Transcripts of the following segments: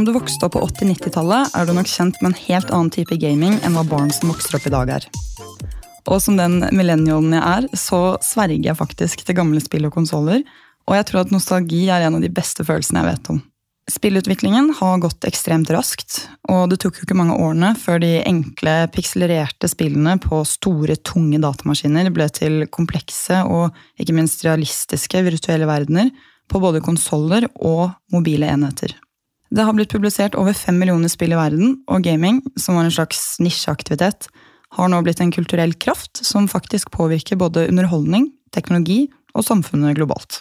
Om du vokste opp på 80-90-tallet, er du nok kjent med en helt annen type gaming enn hva barn som vokser opp i dag er. Og som den millennialen jeg er, så sverger jeg faktisk til gamle spill og konsoller. Og jeg tror at nostalgi er en av de beste følelsene jeg vet om. Spillutviklingen har gått ekstremt raskt, og det tok jo ikke mange årene før de enkle, pikselererte spillene på store, tunge datamaskiner ble til komplekse og ikke minst realistiske virtuelle verdener på både konsoller og mobile enheter. Det har blitt publisert over fem millioner spill i verden, og gaming, som var en slags nisjeaktivitet, har nå blitt en kulturell kraft som faktisk påvirker både underholdning, teknologi og samfunnet globalt.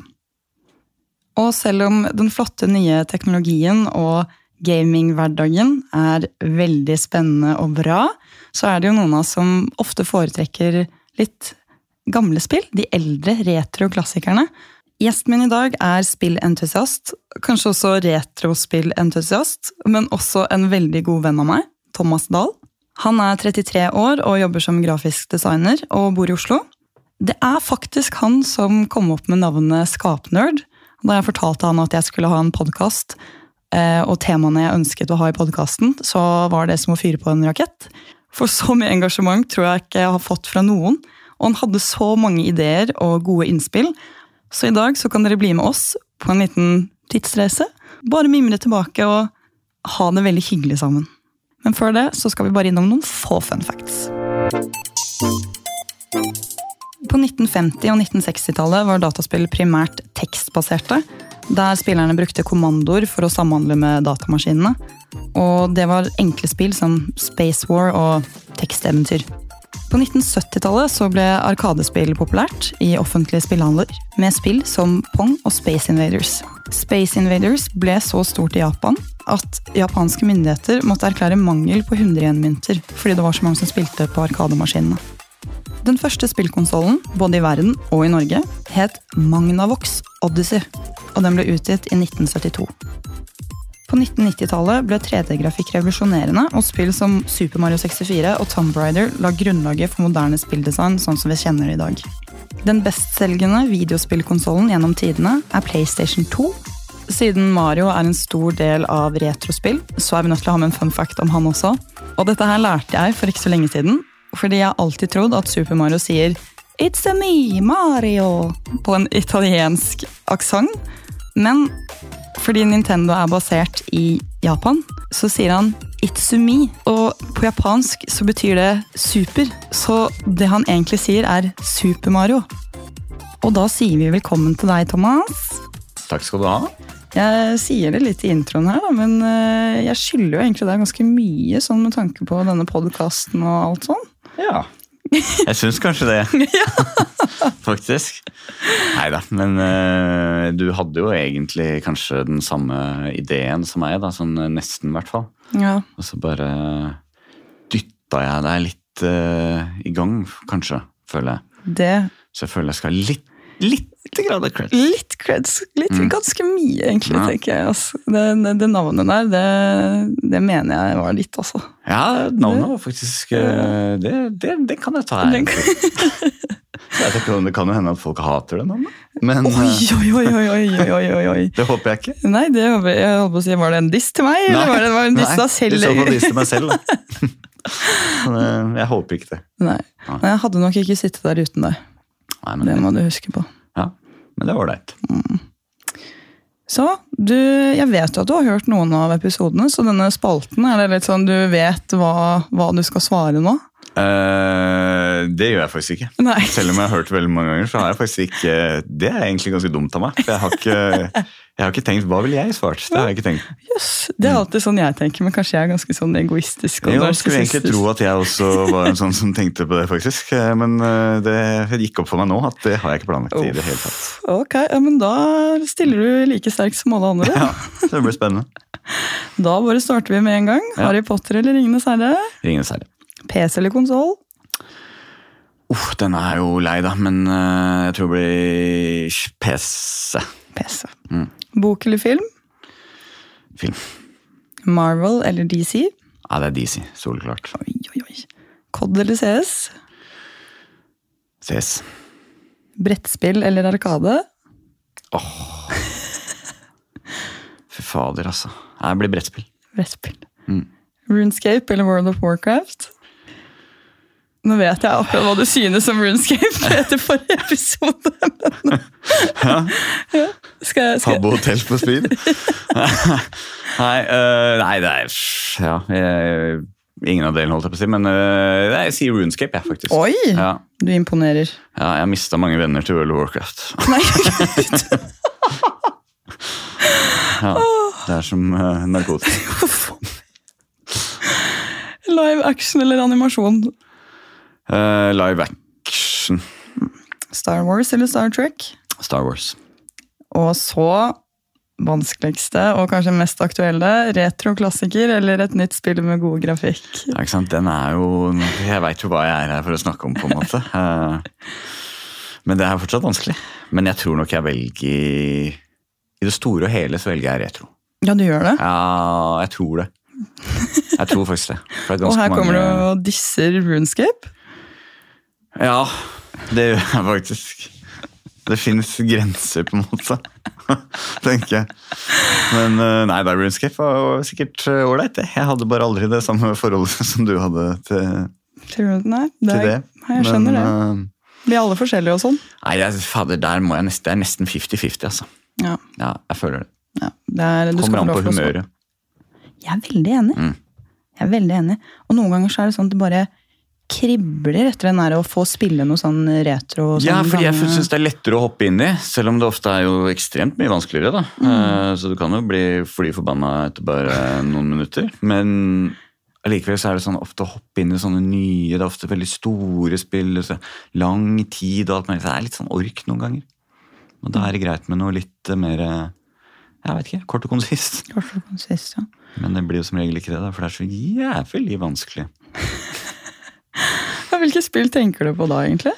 Og selv om den flotte nye teknologien og gaminghverdagen er veldig spennende og bra, så er det jo noen av oss som ofte foretrekker litt gamle spill. De eldre retro-klassikerne. Gjesten min i dag er spillentusiast, kanskje også retrospillentusiast, men også en veldig god venn av meg, Thomas Dahl. Han er 33 år og jobber som grafisk designer og bor i Oslo. Det er faktisk han som kom opp med navnet Skapnerd. Da jeg fortalte han at jeg skulle ha en podkast, eh, og temaene jeg ønsket å ha i podkasten, så var det som å fyre på en rakett. For så mye engasjement tror jeg ikke jeg har fått fra noen. Og han hadde så mange ideer og gode innspill så i dag så kan dere bli med oss på en liten tidsreise. Bare mimre tilbake og ha det veldig hyggelig sammen. Men før det så skal vi bare innom noen få fun facts. På 1950- og 1960-tallet var dataspill primært tekstbaserte, der spillerne brukte kommandoer for å samhandle med datamaskinene. Og det var enkle spill som Space War og teksteventyr. På 1970-tallet så ble Arkadespill populært i offentlige spillhandler, med spill som Pong og Space Invaders. Space Invaders ble så stort i Japan at japanske myndigheter måtte erklære mangel på 100-igjen-mynter fordi det var så mange som spilte på Arkademaskinene. Den første spillkonsollen, både i verden og i Norge, het Magnavox Odyssey, og den ble utgitt i 1972. På 1990-tallet ble 3D-grafikk revolusjonerende, og spill som Super Mario 64 og Tomb Raider la grunnlaget for moderne spilldesign sånn som vi kjenner det i dag. Den bestselgende videospillkonsollen gjennom tidene er PlayStation 2. Siden Mario er en stor del av retrospill, så er vi nødt til å ha med en fun fact om han også. Og dette her lærte jeg for ikke så lenge siden, fordi jeg har alltid trodd at Super Mario sier It's a me, Mario! på en italiensk aksent. Men fordi Nintendo er basert i Japan, så sier han Itsumi. Og på japansk så betyr det super. Så det han egentlig sier, er Super Mario. Og da sier vi velkommen til deg, Thomas. Takk skal du ha. Jeg sier det litt i introen her, da, men eh, jeg skylder jo egentlig deg ganske mye sånn med tanke på denne podkasten og alt sånn. Ja. Jeg syns kanskje det. Faktisk. Nei da, men uh, du hadde jo egentlig kanskje den samme ideen som meg, da, sånn nesten i hvert fall. Ja. Og så bare dytta jeg deg litt uh, i gang, kanskje, føler jeg. Det Så jeg føler jeg skal litt, litt grad av creds. Litt creds. Litt, Ganske mye, egentlig, Ja. tenker jeg. Altså. Det, det, det navnet der, det, det mener jeg var litt, altså. Ja, navnet var faktisk uh, det, det, det kan jeg ta her. jeg tenker, Det kan jo hende at folk hater det navnet, men Oi, oi, oi, oi, oi, oi, oi, det håper jeg ikke. Nei, det håper jeg, jeg holdt på å si, Var det en diss til meg, eller var det, var en diss til deg selv? I så fall diss til meg selv, da. Men, uh, jeg håper ikke det. Nei. Nei. jeg hadde nok ikke sittet der uten deg. Nei, men, Det må du huske på. ja, men det er ålreit. Så, du, jeg vet jo at du har hørt noen av episodene, så denne spalten, er det litt sånn du vet hva, hva du skal svare nå? Eh, det gjør jeg faktisk ikke. Nei. Selv om jeg har hørt det veldig mange ganger, så har jeg faktisk ikke Det er egentlig ganske dumt av meg. For jeg har ikke, jeg har ikke tenkt hva ville jeg svart. Det har jeg ikke tenkt. Yes, det er alltid sånn jeg tenker, men kanskje jeg er ganske sånn egoistisk. og Jeg skulle egentlig tro at jeg også var en sånn som tenkte på det, faktisk. Eh, Men eh, det gikk opp for meg nå at det har jeg ikke planlagt i det hele tatt. Ok, ja, men da stiller du like sterkt som alle andre. Ja, det blir spennende. Da bare starter vi med en gang. Ja. Harry Potter eller Ringenes herre? Ringenes herre. PC eller konsoll? Uff, den er jo lei, da, men eh, jeg tror det blir PC. PC. Mm. Bok eller film? Film. Marvel eller DC? Ja, det er DC. Soleklart. Oi, oi, oi. COD eller CS? CS. Brettspill eller Arkade? Fy fader, altså. Det blir brettspill. Brettspill. Mm. Runescape eller World of Warcraft? Nå vet jeg akkurat hva du synes om Runescape etter forrige episode. Men... Ja. Skal jeg, skal... Habbo hotell på speed? nei, uh, nei, det er Ja. Jeg, ingen av delene, holdt jeg på å si. Men uh, jeg sier Runescape, jeg, faktisk. Oi! Ja. Du imponerer. Ja, jeg har mista mange venner til World of Warcraft. Nei, ja, det er som uh, narkotika. Live action eller animasjon? Uh, live action. Star Wars eller Star Trek? Star Wars. Og så vanskeligste og kanskje mest aktuelle, retroklassiker eller et nytt spill med god grafikk? Ja, ikke sant? Den er jo Jeg veit jo hva jeg er her for å snakke om, på en måte. Uh, men det er fortsatt vanskelig. Men jeg tror nok jeg velger I det store og hele så velger jeg retro. Ja, du gjør det? Ja, jeg tror det. Jeg tror faktisk det. det og her kommer mange... du og disser Runescape? Ja, det gjør jeg faktisk. Det fins grenser, på en måte. Tenker jeg. Men eh, nei, da Runescape var sikkert ålreit. Jeg hadde bare aldri det samme forholdet som du hadde til, til, nei, det, til det. Jeg skjønner Men, det. Uh, Vi er alle forskjellige og sånn. Nei, jeg, fader, der må jeg nesten, Det er nesten 50-50, altså. Ja. ja. jeg føler det. Ja, det er, Kommer an på humøret. Jeg er veldig enig. Mm. Jeg er veldig enig. Og noen ganger så er det sånn at det bare kribler etter den der å få spille noe sånn retro. Sånn ja, fordi jeg syns det er lettere å hoppe inn i, selv om det ofte er jo ekstremt mye vanskeligere. da. Mm. Eh, Så du kan jo bli fly forbanna etter bare noen minutter. Men allikevel så er det sånn ofte å hoppe inn i sånne nye, det er ofte veldig store spill, så lang tid og alt mulig. Det er litt sånn ork noen ganger. Og da er det greit med noe litt mer eh, jeg vet ikke, kort og konsist. Kort og konsist, ja. Men det blir jo som regel ikke det, da, for det er så jævlig vanskelig. Hvilke spill tenker du på da, egentlig?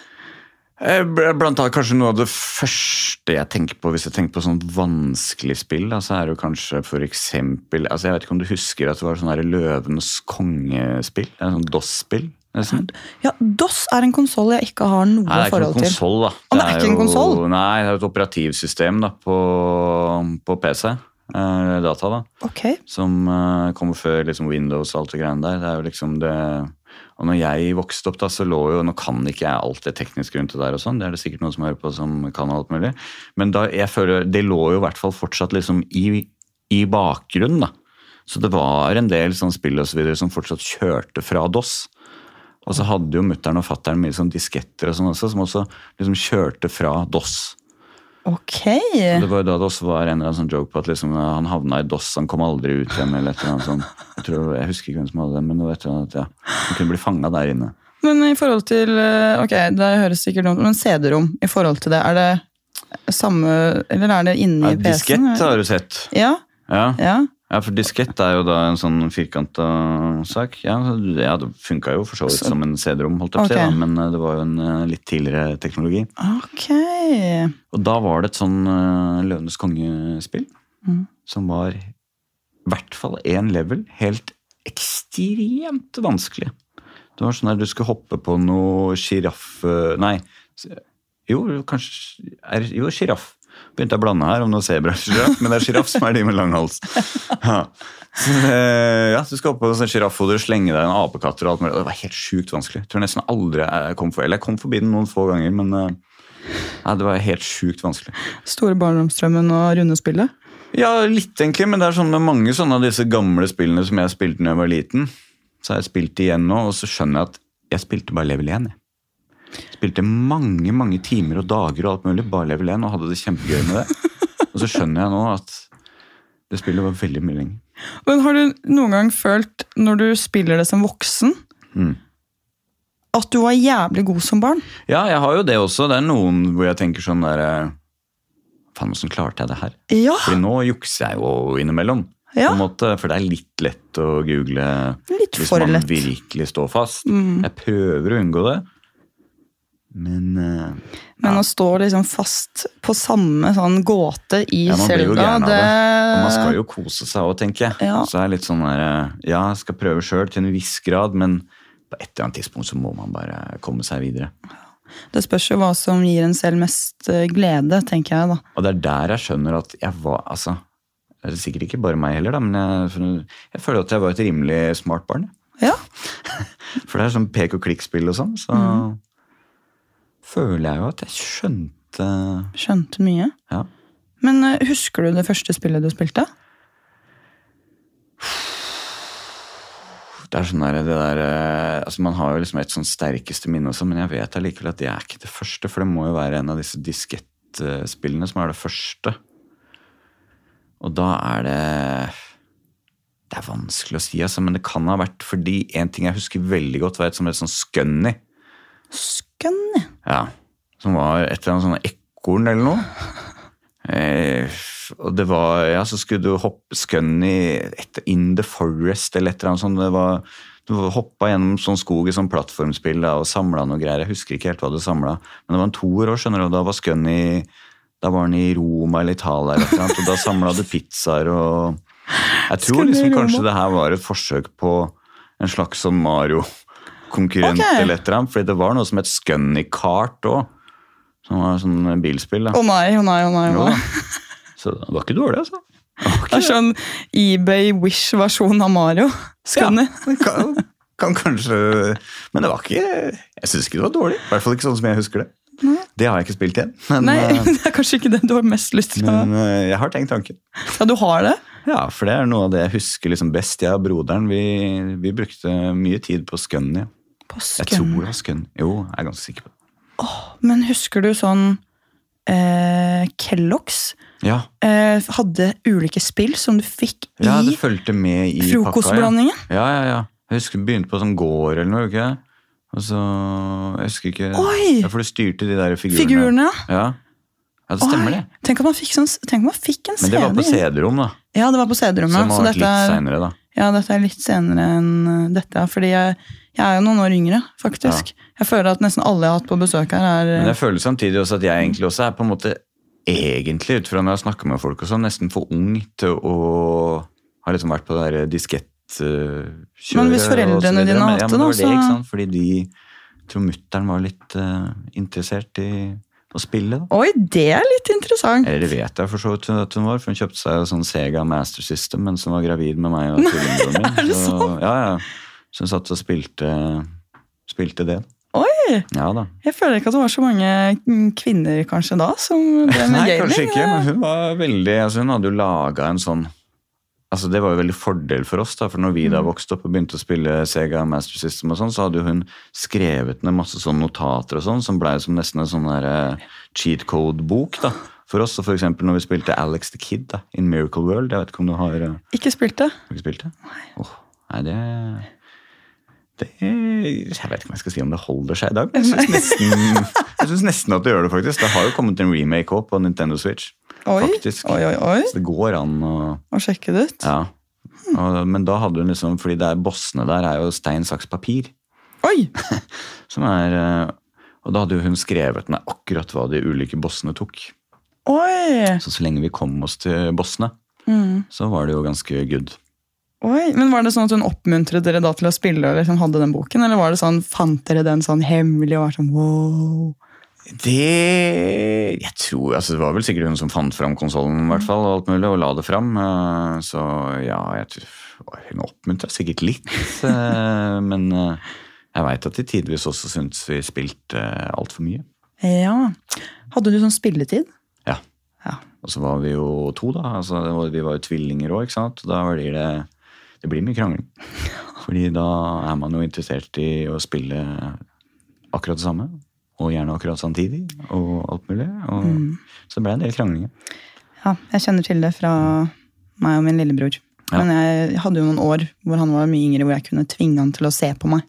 Eh, Blant annet kanskje noe av det første jeg tenker på hvis jeg tenker på sånn vanskelig spill, da, så er det jo kanskje for eksempel altså Jeg vet ikke om du husker at det var sånn Løvenes kongespill? Det er Sånn DOS-spill? nesten. Ja, DOS er en konsoll jeg ikke har noe Nei, det er forhold til. konsoll, da. Å, det er ikke en konsoll? Nei, det er et operativsystem da, på, på PC. Eh, data, da. Ok, Som eh, kommer før liksom, Windows og alt det greiene der. Det er jo liksom det og når jeg vokste opp, da, så lå jo Nå kan ikke jeg alt det tekniske rundt det der, og sånn, det er det sikkert noen som hører på som kan alt mulig. Men da, jeg føler, det lå jo i hvert fall fortsatt liksom i, i bakgrunnen. da. Så det var en del sånn spill og så videre som fortsatt kjørte fra DOS. Og så hadde jo mutter'n og fatter'n mye sånn disketter og sånn også, som også liksom kjørte fra DOS. Ok. Det var jo da det også var en eller annen sånn joke på at liksom, han havna i DOS, han kom aldri ut igjen. eller et eller annet sånt. Jeg, tror, jeg husker ikke hvem som hadde det, men det var et eller annet, ja, han kunne bli fanga der inne. Men i forhold til eh, Ok, det høres sikkert dumt men CD-rom, i forhold til det, er det samme Eller er det inni PC-en? diskett har du sett. Ja, Ja, ja. Ja for diskett er jo da en sånn firkanta sak. Ja, ja Det funka jo for så vidt som en CD-rom, holdt jeg på å si, Ok. men eh, det var jo en eh, litt tidligere teknologi. Ok. Og da var det et sånn uh, Løvenes kongespill Mm. som var i hvert fall én level helt ekstremt vanskelig. Det var sånn at du skulle hoppe på noe sjiraff... Nei, jo, kanskje Jo, sjiraff. Begynte jeg å blande her om noe sebra eller sjiraff, men det er sjiraff som er de med lang hals. Ja. Så, eh, ja, du skal opp på sånn og slenge deg en apekatter og alt mulig. Det var helt sjukt vanskelig. Jeg tror nesten aldri jeg kom for, eller jeg kom forbi den noen få ganger, men eh, ja, det var helt sjukt vanskelig. Store barndomsdrømmen og rundespillet? Ja, litt egentlig, men det er sånn med mange sånne av disse gamle spillene som jeg spilte da jeg var liten, så har jeg spilt igjen nå, og så skjønner jeg at jeg spilte bare level 1. Jeg. Spilte mange mange timer og dager og alt mulig, bare level 1, og hadde det kjempegøy med det. Og så skjønner jeg nå at det spillet var veldig mye lenger. Men har du noen gang følt, når du spiller det som voksen, Mm. at du var jævlig god som barn? Ja, jeg har jo det også. Det er noen hvor jeg tenker sånn der eh, Faen, åssen klarte jeg det her? Ja! For nå jukser jeg jo innimellom. Ja. Måte, for det er litt lett å google Litt hvis man lett. virkelig står fast. Mm. Jeg prøver å unngå det. Men uh, Men å stå liksom fast på samme sånn gåte i Ja, man blir jo Selda, det og man skal jo kose seg òg, tenker jeg. Ja. Så er det litt sånn der, eh, Ja, jeg skal prøve sjøl til en viss grad, men på et eller annet tidspunkt så må man bare komme seg videre. Det spørs jo hva som gir en selv mest eh, glede, tenker jeg da. Og det er der jeg skjønner at jeg var Altså, Det er sikkert ikke bare meg heller, da, men jeg, jeg føler at jeg var et rimelig smart barn. Ja. For det er sånn pek og klikk-spill og sånn, så føler jeg jo at jeg skjønte Skjønte mye. Ja. Men eh, husker du det første spillet du spilte? Det er sånn der, det der eh, altså Man har jo liksom et sånn sterkeste minne også, men jeg vet allikevel at det er ikke det første, for det må jo være en av disse diskettspillene som er det første. Og da er det Det er vanskelig å si, altså, men det kan ha vært fordi en ting jeg husker veldig godt, var et som het sånn Scunny. Scunny. Ja, Som var et eller annet sånn ekorn eller noe. Eh, og det var Ja, så skulle du hoppe Scunny in the forest eller et eller annet sånt. Det var, du hoppa gjennom sånn skog i sånn plattformspill da, og samla noe greier. Jeg husker ikke helt hva du samla, men det var en toer òg, skjønner du. Da var Scunny Da var han i Roma eller Italia eller annet, og da samla du pizzaer og Jeg tror liksom kanskje det her var et forsøk på en slags sånn Mario-konkurrent okay. eller et eller annet, fordi det var noe som het Scunny Kart òg. Som var sånn bilspill. Å nei, å nei, å nei. Oh nei. Så det var ikke dårlig, altså. Var Det er sånn eBay Wish-versjon av Mario. Scunny. det. Kan, kan kanskje Men det var ikke Jeg syns ikke det var dårlig. I hvert fall ikke sånn som jeg husker det. Det har jeg ikke spilt igjen. Men, Nei, eh, det er kanskje ikke det du har mest lyst til men eh, jeg har tenkt tanken. Ja, du har det? Ja, for det er noe av det jeg husker liksom best. Jeg og broderen vi, vi brukte mye tid på Scunny. På Jeg tror Scunny. Jo, jeg er ganske sikker på det. Men husker du sånn eh, Kellogg's Ja, eh, hadde ulike spill som du fikk i ja det fulgte med i pakka. ja. Ja, ja, ja. Jeg husker du begynte på sånn gård eller noe, ikke Og så Jeg husker ikke Oi! Ja, For du styrte de der figurene. Figurene, ja. Ja, det stemmer Oi, det. Tenk om man fikk, sånn, tenk om man fikk en Men det var på CD. CD-rom, da. Ja, det var på CD-rommet. Som Så har vært litt senere, da. ja, dette er litt senere enn dette. Fordi jeg, jeg er jo noen år yngre, faktisk. Jeg føler at nesten alle jeg har hatt på besøk her, er Men jeg føler samtidig også at jeg egentlig også er på en måte egentlig, ut fra når jeg snakker med folk og sånn, nesten for ung til å ha liksom vært på det der diskettkjøret. Men hvis foreldrene dine har har hatt det, da, så det, ikke sant? Fordi de tror mutter'n var litt uh, interessert i å spille. da. Oi, det er litt interessant! Eller det vet jeg for så vidt at hun var, for hun kjøpte seg sånn Sega Master System mens hun var gravid med meg og tvillingbroren min. er det så? Ja, ja. Hun satt og spilte, spilte det. Oi! Ja da. Jeg føler ikke at det var så mange mm, kvinner kanskje da som drev med Nei, gaming. kanskje ikke, men hun var veldig altså Hun hadde jo laga en sånn Altså Det var jo veldig fordel for oss, da, for når vi Mm. da vokste opp og begynte å spille Sega Master System, og sånn, så hadde hun skrevet ned masse sånn notater og sånn, som blei som nesten en sånn der, eh, cheat code-bok. da, For oss, og for når vi spilte Alex the Kid da, in Miracle World. Jeg vet ikke om du har, eh, Ikke spilt det. ikke spilt det? Nei, det det, jeg vet ikke om jeg skal si om det holder seg i dag. men Jeg syns nesten, jeg nesten at det gjør det, faktisk. Det har jo kommet en remake også på Nintendo Switch. Oi, Faktisk. oi, oi, oi. Så det går an å å sjekke det ut. Ja. Og, men da hadde hun liksom Fordi det er bossene der er jo stein, saks, papir. Oi! Som er eh, Og da hadde jo hun skrevet ned akkurat hva de ulike bossene tok. Oi! Så så lenge vi kom oss til bossene, Mm. så var det jo ganske good. Oi, men Var det sånn at hun oppmuntret dere da til å spille og liksom hadde den boken? Eller var det sånn, fant dere den sånn hemmelig og var sånn wow? Det Jeg tror altså Det var vel sikkert hun som fant fram konsollen, i hvert fall, og alt mulig, og la det fram. Eh, Så ja, jeg tror Hun oppmuntra sikkert litt, eh, men eh, jeg veit at de tidvis også syntes vi spilte altfor mye. Ja. Hadde du sånn spilletid? Ja. Ja. Og så var vi jo to, da. Altså, vi var jo tvillinger òg, ikke sant. Da blir det Det blir mye krangling. Fordi da er man jo interessert i å spille akkurat det samme. Og gjerne akkurat samtidig, og alt mulig. Og, Så det ble en del kranglinger. Ja, jeg kjenner til det fra meg og min lillebror. Ja. Men jeg hadde jo noen år hvor han var mye yngre, hvor jeg kunne tvinge han til å se på meg.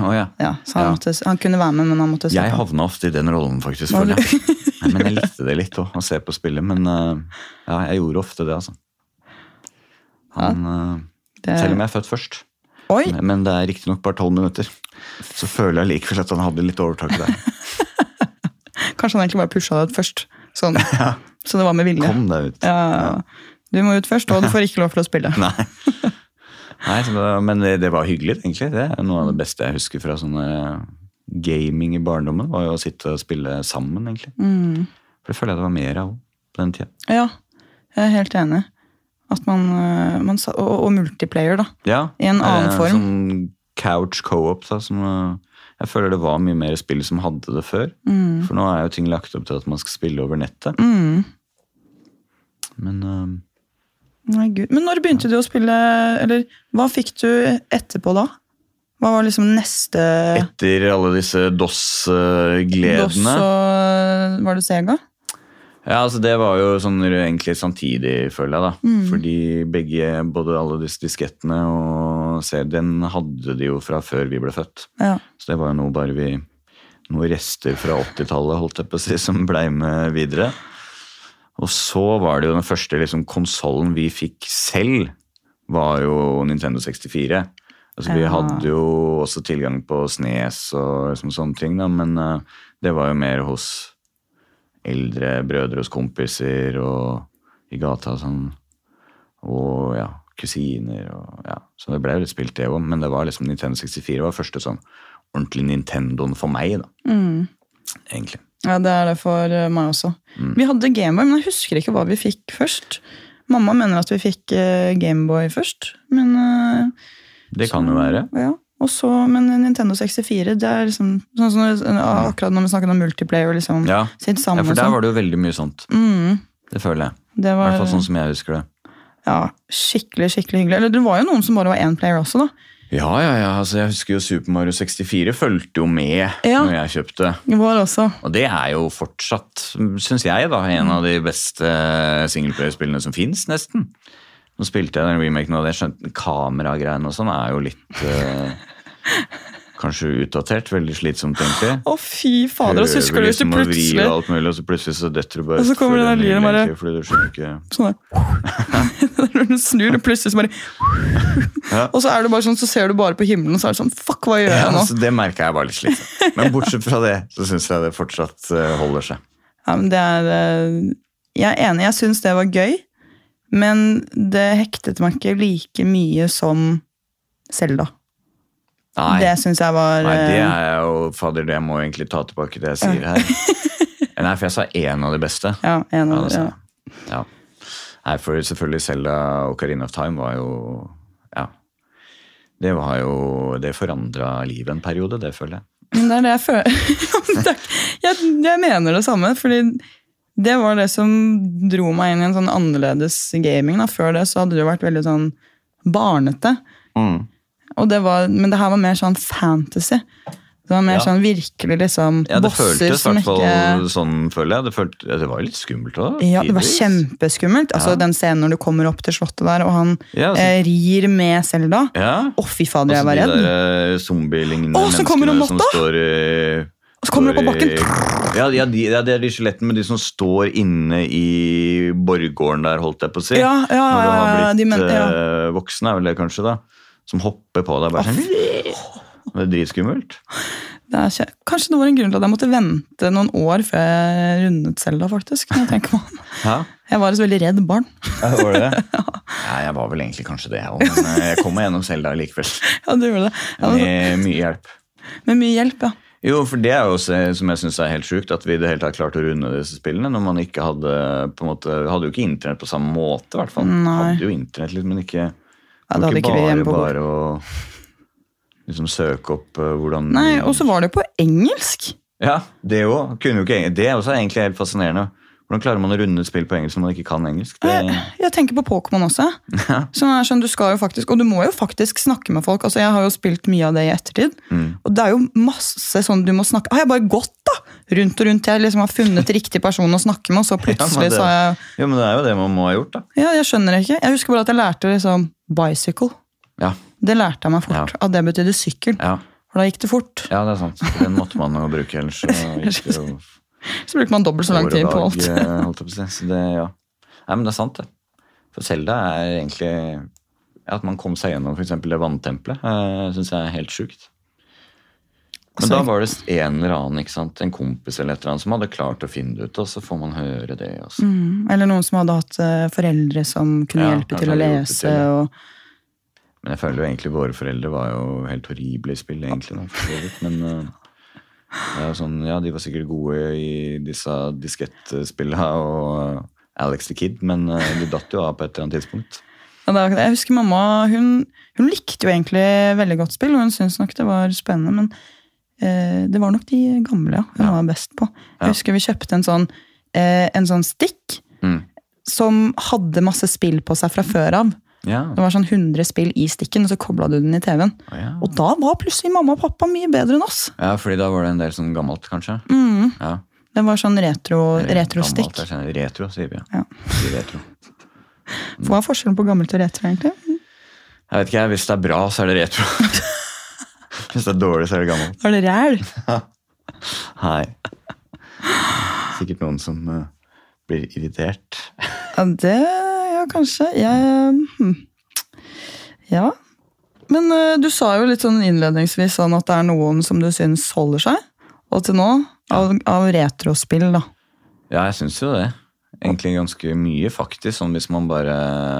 Å ja. Ja, så han, måtte, han kunne være med, men han måtte se Jeg på. havna ofte i den rollen, faktisk. For. Nei, Men jeg likte det litt òg, å se på spillet. Men eh, ja, jeg gjorde ofte det, altså. Han, eh, Det- Selv om jeg er født først. Oi! Men det er riktignok bare tolv minutter. Så føler jeg likevel at han hadde litt overtak der. Kanskje han egentlig bare pusha deg ut først. Sånn. Så det var med vilje. Kom deg ut. Ja, Du må ut først, og du får ikke lov til å spille. Nei. Nei, Men det, det var hyggelig, egentlig. Det er noe av det beste jeg husker fra sånne gaming i barndommen. var jo å sitte og spille sammen, egentlig. Mm. For det føler jeg det var mer av på den tida. Ja, jeg er helt enig. Man, eh, man og, og multiplayer, da. Ja, I en annen eh, form. Sånn couch co-op. da, som, eh, Jeg føler det var mye mer spill som hadde det før. For nå er jo ting lagt opp til at man skal spille over nettet. Mm. Men eh, Nei, Gud. Men når begynte du å spille Eller hva fikk du etterpå da? Hva var liksom neste etter alle disse DOS-gledene. DOS-gledene og Var det Sega? Ja, altså Det var jo sånn egentlig samtidig, føler jeg. da. Mm. Fordi begge, både alle disse diskettene og CD-en hadde de jo fra før vi ble født. Ja. Så det var jo noe bare vi Noen rester fra 80-tallet holdt jeg på å si, som blei med videre. Og så var det jo den første liksom, konsollen vi fikk selv, var jo Nintendo 64. Altså, Vi hadde jo også tilgang på Snes og liksom, sånne ting, da, men uh, det var jo mer hos eldre brødre hos kompiser og i gata og sånn. Og ja, kusiner og ja. Så det ble jo litt spilt, det òg, men det var liksom Nintendo 64 var første sånn ordentlig Nintendoen for meg, da. Mm. Egentlig. ja, det er det for eh, meg også. Mm. Vi hadde Gameboy, men jeg husker ikke hva vi fikk først. Mamma mener at vi fikk eh, Gameboy først, men uh, Det kan jo være. Ja. Så, men Nintendo 64, det er liksom sånn som akkurat når vi snakket om multiplayer, liksom, Ja, sitt ja for der sånn. var det jo veldig mye sånt. Mm, Det føler jeg. det I hvert fall sånn som jeg husker det. ja, skikkelig, skikkelig hyggelig. Eller det var jo noen som bare var én player også, da. Ja, ja, ja. altså Jeg husker jo Super Mario 64 fulgte jo med Ja. når jeg kjøpte. Var også. Og det er jo fortsatt, syns jeg, da, en av de beste singleplayerspillene som fins, nesten. Nå spilte jeg den remaken, og det skjønte kameragreiene og sånn er jo litt eh, Kanskje utdatert. Veldig slitsomt, egentlig. Å, fy fader! Og så husker du du liksom vri plutselig og alt mulig, og så plutselig så detter du bare Og så kommer den lyden bare- Fordi du skjønner ikke sånn der. Når du snur, og plutselig så bare Ja. Og så er du bare sånn, så ser du bare på himmelen, og så er det sånn Fuck, hva gjør jeg nå? altså, Det merka jeg var litt slitsomt. Men bortsett fra det, så syns jeg det fortsatt eh, holder seg. Ja, men det er eh, Jeg er enig, jeg syns det var gøy, men det hektet meg ikke like mye som Selda. Nei. Det syns jeg var Nei, det eh, er jo Fader, det må jeg egentlig ta tilbake det jeg sier her. Nei, for jeg sa én av de beste. Ja, en av det ja. Ja. Nei, for selvfølgelig Selda og Carina of Time var jo Ja. Det var jo Det forandra livet en periode, det føler jeg. Men det er det jeg føler. Er- jeg, jeg mener det samme, fordi det var det som dro meg inn i en sånn annerledes gaming. Da. Før det så hadde det jo vært veldig sånn barnete. Og det var, men det her var mer sånn fantasy. Det var mer Ja. sånn virkelig liksom Ja, det bosser som ikke sånn, føler jeg. Det, følte, ja, det var litt skummelt òg. Ja, det var kjempeskummelt. Altså Den scenen når du kommer opp til slottet der, og han Ja, altså- eh, rir med Selda. Ja. oh, fy fader, jeg var de redd. der eh, zombielignende Å, menneskene som står eh, Og så kommer de på bakken. Ja, ja, de, ja, det er de skjelettene, men de som står inne i borggården der, holdt jeg på å si. Ja, ja, Når du ja, har ja, blitt de men- ja. eh, voksen, er vel det kanskje, da. Som hopper på deg. bare sånn. Det er dritskummelt. Det er ikke, kanskje det var en grunn til at jeg måtte vente noen år før jeg rundet Selda, faktisk. når Jeg, tenker meg om. Ja, jeg var et så veldig redd barn. var det det? Ja, jeg var vel egentlig kanskje det, jeg òg, men jeg kom meg gjennom Selda likevel. Ja, du gjorde det. Ja, men- Med mye hjelp. med mye hjelp, ja. Jo, for det er jo også, som jeg synes er helt sjukt, at vi i det hele tatt klarte å runde disse spillene. Når man ikke hadde på en måte, hadde jo ikke internett på samme måte, i hvert fall. Hadde jo internett litt, men ikke, Ja, det hadde ikke vi bare, hjemme på gård. bare å liksom søke opp uh, hvordan Nei, Og så var det på engelsk! Ja, det òg. Det er også egentlig helt fascinerende. Hvordan klarer man å runde et spill på engelsk når man ikke kan engelsk? Det, Jeg, jeg tenker på Pokémon også. Som er sånn, du skal jo faktisk, Og du må jo faktisk snakke med folk. altså Jeg har jo spilt mye av det i ettertid. Mm. Og det er jo masse sånn du må snakke Har jeg bare gått da, rundt og rundt til jeg liksom har funnet riktig person å snakke med, og så plutselig det- så har jeg jo, men det er jo det man må ha gjort, da. Ja, jeg skjønner ikke. Jeg husker bare at jeg lærte liksom bicycle. Ja, Det lærte jeg meg fort. Ja. At det betydde sykkel. ja, For da gikk det fort. ja det er sant. Den måtte man jo bruke, ellers så gikk det jo Så bruker man dobbelt så lang tid på alt. eh. Så det, ja. Nei, men det er sant, det. For Selda er egentlig At man kom seg gjennom f.eks. det vanntempelet, uh, syns jeg er helt sjukt. Men Så- da var det en eller annen, ikke sant? en kompis eller et eller annet som hadde klart å finne det ut, og så får man høre det. Også. Mm. Eller noen som hadde hatt eh, foreldre som kunne Ja, hjelpe til å lese. til, ja. Og, Men jeg føler jo egentlig våre foreldre var jo helt horrible i spill, egentlig. Da. Men eh, det er jo sånn, ja, de var sikkert gode i disse diskettspillene, og Alex the Kid, men eh, de datt jo av på et eller annet tidspunkt. Ja, det det. jeg husker mamma hun, hun likte jo egentlig veldig godt spill, og hun syntes nok det var spennende, men eh, det var nok de gamle ja, hun Ja. var best på. Jeg husker vi kjøpte en sånn, eh, en sånn stikk Mm. som hadde masse spill på seg fra før av. Ja. Det var sånn 100 spill i stikken, og så kobla du den i TV-en. Oh, ja. Og da var plutselig mamma og pappa mye bedre enn oss. ja, fordi da var det en del sånn gammelt, kanskje. Mm. Ja. Det var sånn retro-stikk. Retro, retro, Retro, sier vi. Ja. Retro. Hva er forskjellen på gammelt og retro, egentlig? Jeg vet ikke, Hvis det er bra, så er det retro. hvis det er dårlig, så er det gammelt. Var det ræl? Hei. Sikkert noen som uh, blir irritert. Ja, det kanskje. Jeg hm. Ja. Men eh, du sa jo litt sånn innledningsvis sånn at det er noen som du syns holder seg. Og til nå, av, av retrospill, da. Ja, jeg syns jo det. Egentlig ganske mye, faktisk. Sånn hvis man bare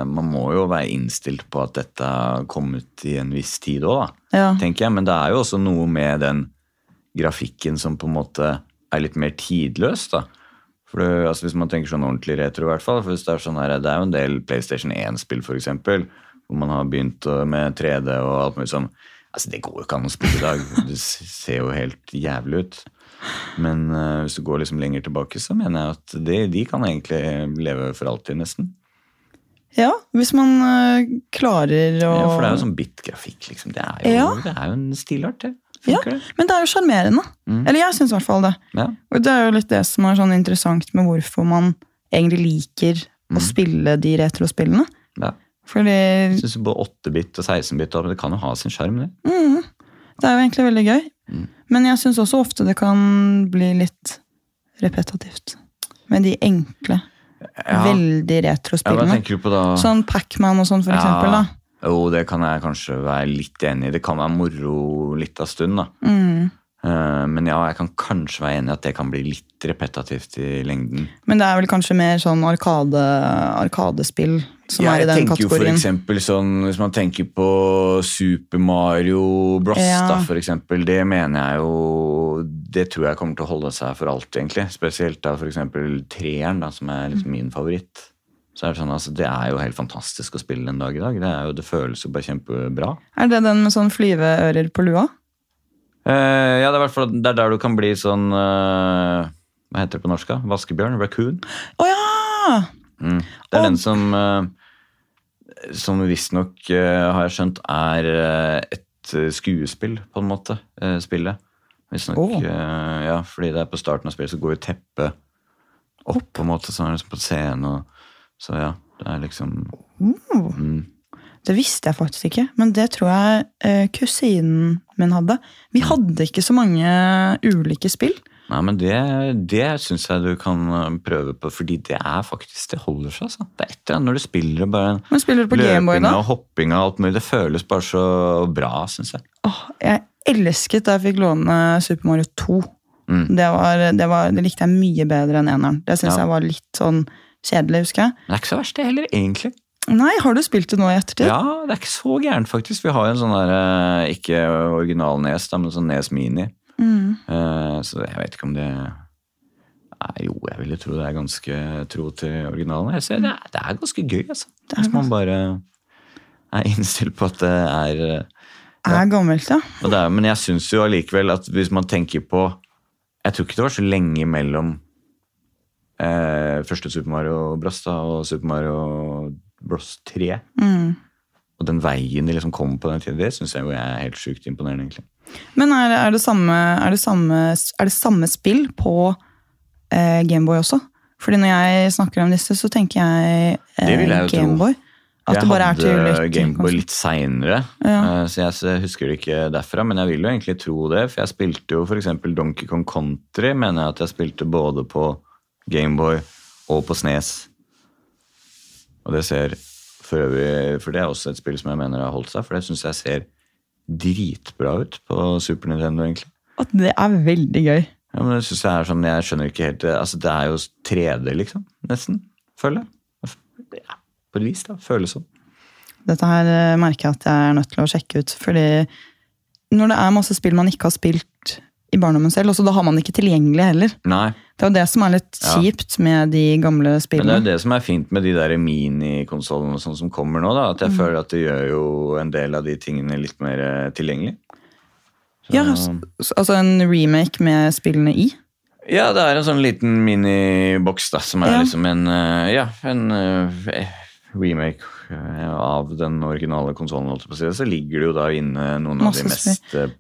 Man må jo være innstilt på at dette har kommet i en viss tid òg, da. Ja. Tenker jeg. Men det er jo også noe med den grafikken som på en måte er litt mer tidløs, da. For det, altså Hvis man tenker sånn ordentlig retro, i hvert fall. For hvis det er sånn her, det er jo en del PlayStation 1-spill, for eksempel, hvor man har begynt med 3D og alt mulig sånn. Altså, Det går jo ikke an å spille i dag. Det ser jo helt jævlig ut. Men uh, hvis du går liksom lenger tilbake, så mener jeg at de, de kan egentlig leve for alltid, nesten. ja, hvis man uh, klarer å Ja, for det er jo sånn bit-grafikk, liksom. Det er jo, Ja. det er jo en stilart, det. Ja, Men det er jo sjarmerende. Mm. Eller jeg syns i hvert fall det. Ja. Og det er jo litt det som er sånn interessant med hvorfor man egentlig liker Mm. å spille de retrospillene. ja. Fordi Jeg synes både 8-bit og 16-bit og det kan jo ha sin sjarm, det. mm, det er jo egentlig veldig gøy. Mm. Men jeg syns også ofte det kan bli litt repetitivt. Med de enkle, Ja. veldig Ja, hva retrospillene. tenker du på da? Sånn Pacman og sånn, for eksempel. Da. Jo, det kan jeg kanskje være litt enig i. Det kan være moro litt av stund, da. Mm. Eh, Men ja, jeg kan kanskje være enig i at det kan bli litt repetativt i lengden. Men det er vel kanskje mer sånn arkade, arkadespill som Ja, er i den kategorien? jeg tenker jo for sånn, Hvis man tenker på Super Mario Bros, Ja. da, for eksempel, det mener jeg jo Det tror jeg kommer til å holde seg for alltid, egentlig. Spesielt da for eksempel treeren, da, som er liksom min favoritt. Så er Det sånn, altså, det er jo helt fantastisk å spille den dag i dag. Det, er jo, det føles jo bare kjempebra. Er det den med sånn flyveører på lua? Eh, ja, det er, hvert det er der du kan bli sånn eh, Hva heter det på norsk? Vaskebjørn? Raccoon? Å ja! Mm. Det er oh. den som uh, Som visstnok, uh, har jeg skjønt, er eh, et eh, skuespill, på en måte. Uh, spillet. Visstnok. Oh. eh, ja, fordi det er på starten av spillet så går jo teppet opp, på en måte, sånn på scenen. Og, så ja, det er liksom mm. Det visste jeg faktisk ikke, men det tror jeg eh, kusinen min hadde. Vi hadde ikke så mange ulike spill. Nei, men det, det syns jeg du kan eh, prøve på, fordi det er faktisk Det holder seg, altså. Det er et eller annet når du spiller og bare Men spiller du på løpinga og hoppinga og alt mulig. Det føles bare så bra, syns jeg. Åh, jeg elsket da jeg fikk låne Super Mario 2. Mm. Det, var, det, var, det likte jeg mye bedre enn eneren. Det syns Ja. jeg var litt sånn kjedelig, husker jeg. Men det er ikke så verst, det heller, egentlig. Nei, har du spilt det nå i ettertid? Ja, det er ikke så gærent, faktisk. Vi har jo en sånn der, eh, ikke original Nes, da, men sånn Nes Mini. Mm. Eh, Så jeg vet ikke om det Nei, Jo, jeg ville tro det er ganske tro til originalen. Jeg ser, det, er, det er ganske gøy, altså. Det er Hvis man bare er innstilt på at det er ja. Er gammelt, ja. er, Men jeg syns jo allikevel at hvis man tenker på Jeg tror ikke det var så lenge mellom eh, første Super Mario Bros da, og Super Mario Bros 3. Mm. Og den veien de liksom kom på den tiden, det syns jeg er helt sjukt imponerende. egentlig. Men er, er, det samme, er, det samme, er det samme spill på eh, Gameboy også? Fordi når jeg snakker om disse, så tenker jeg jeg eh, tro. Gameboy. At jeg det bare er til hadde Gameboy litt seinere, Ja. så jeg husker det ikke derfra. Men jeg vil jo egentlig tro det, for jeg spilte jo f.eks. Donkey Kong Country. mener jeg at jeg spilte både på Gameboy og på Snes. Og det ser for øvrig For det er også et spill som jeg mener har holdt seg, for det syns jeg ser dritbra ut på Super Nintendo, egentlig. At det er veldig gøy. Ja, men det synes jeg er sånn, jeg skjønner ikke helt det. Altså, det er jo 3D, liksom. Nesten. Føler jeg. Ja, på et vis, da. Føles sånn. Dette her eh, merker jeg at jeg er nødt til å sjekke ut. Fordi når det er masse spill man ikke har spilt i barndommen selv. Og da har man ikke tilgjengelig heller. Nei. Det er jo det som er litt Ja. kjipt med de gamle spillene. Men det er jo det som er fint med de der minikonsollene sånn som kommer nå. da, At Mm. jeg føler at det gjør jo en del av de tingene litt mer eh, tilgjengelig. Så- Ja, altså en remake med spillene i. Ja, det er en sånn liten miniboks da, som er Ja. liksom en, eh, ja, en eh, remake av den originale konsollen. Så ligger det jo da inne noen Masse av de mest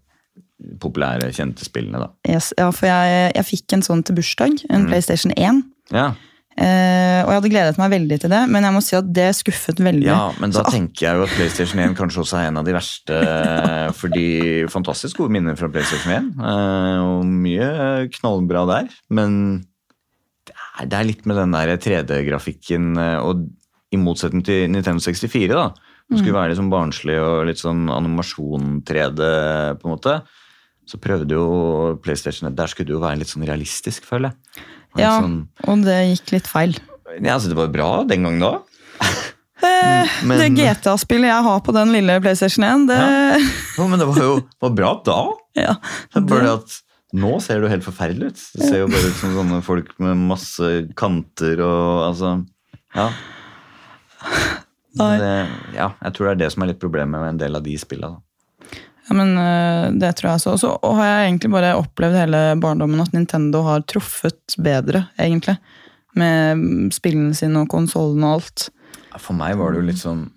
populære, kjente spillene. da. Yes, ja, for jeg, jeg fikk en sånn til bursdag, en Mm. PlayStation 1. Ja, Uh, og jeg hadde gledet meg veldig til det, men jeg må si at det skuffet veldig. ja men da Så- tenker jeg jo at PlayStation 1 kanskje også er en av de verste. eh, Fordi fantastisk gode minner fra PlayStation 1, uh, og mye knallbra der. Men det er, det er litt med den der 3D-grafikken, eh, og i motsetning til Nintendo 64, da, som skulle være litt sånn barnslig og litt sånn animasjon-3D, på en måte, så prøvde jo PlayStation Der skulle det jo være litt sånn realistisk, føler jeg. Ja, Sånn, og det gikk litt feil. ja, altså Det var bra den gangen da. Eh, Men- det GTA-spillet jeg har på den lille PlayStation 1, det Jo, men det var jo var bra da. ja. Det bare at nå ser det jo helt forferdelig ut. Det ser jo bare ut som sånne folk med masse kanter og altså Ja. Det, ja, jeg tror det er det som er litt problemet med en del av de spillene. Ja, men øh, det tror jeg også. Og så har jeg egentlig bare opplevd hele barndommen at Nintendo har truffet bedre, egentlig. Med mm, spillene sine og konsollene og alt. For meg var det jo litt sånn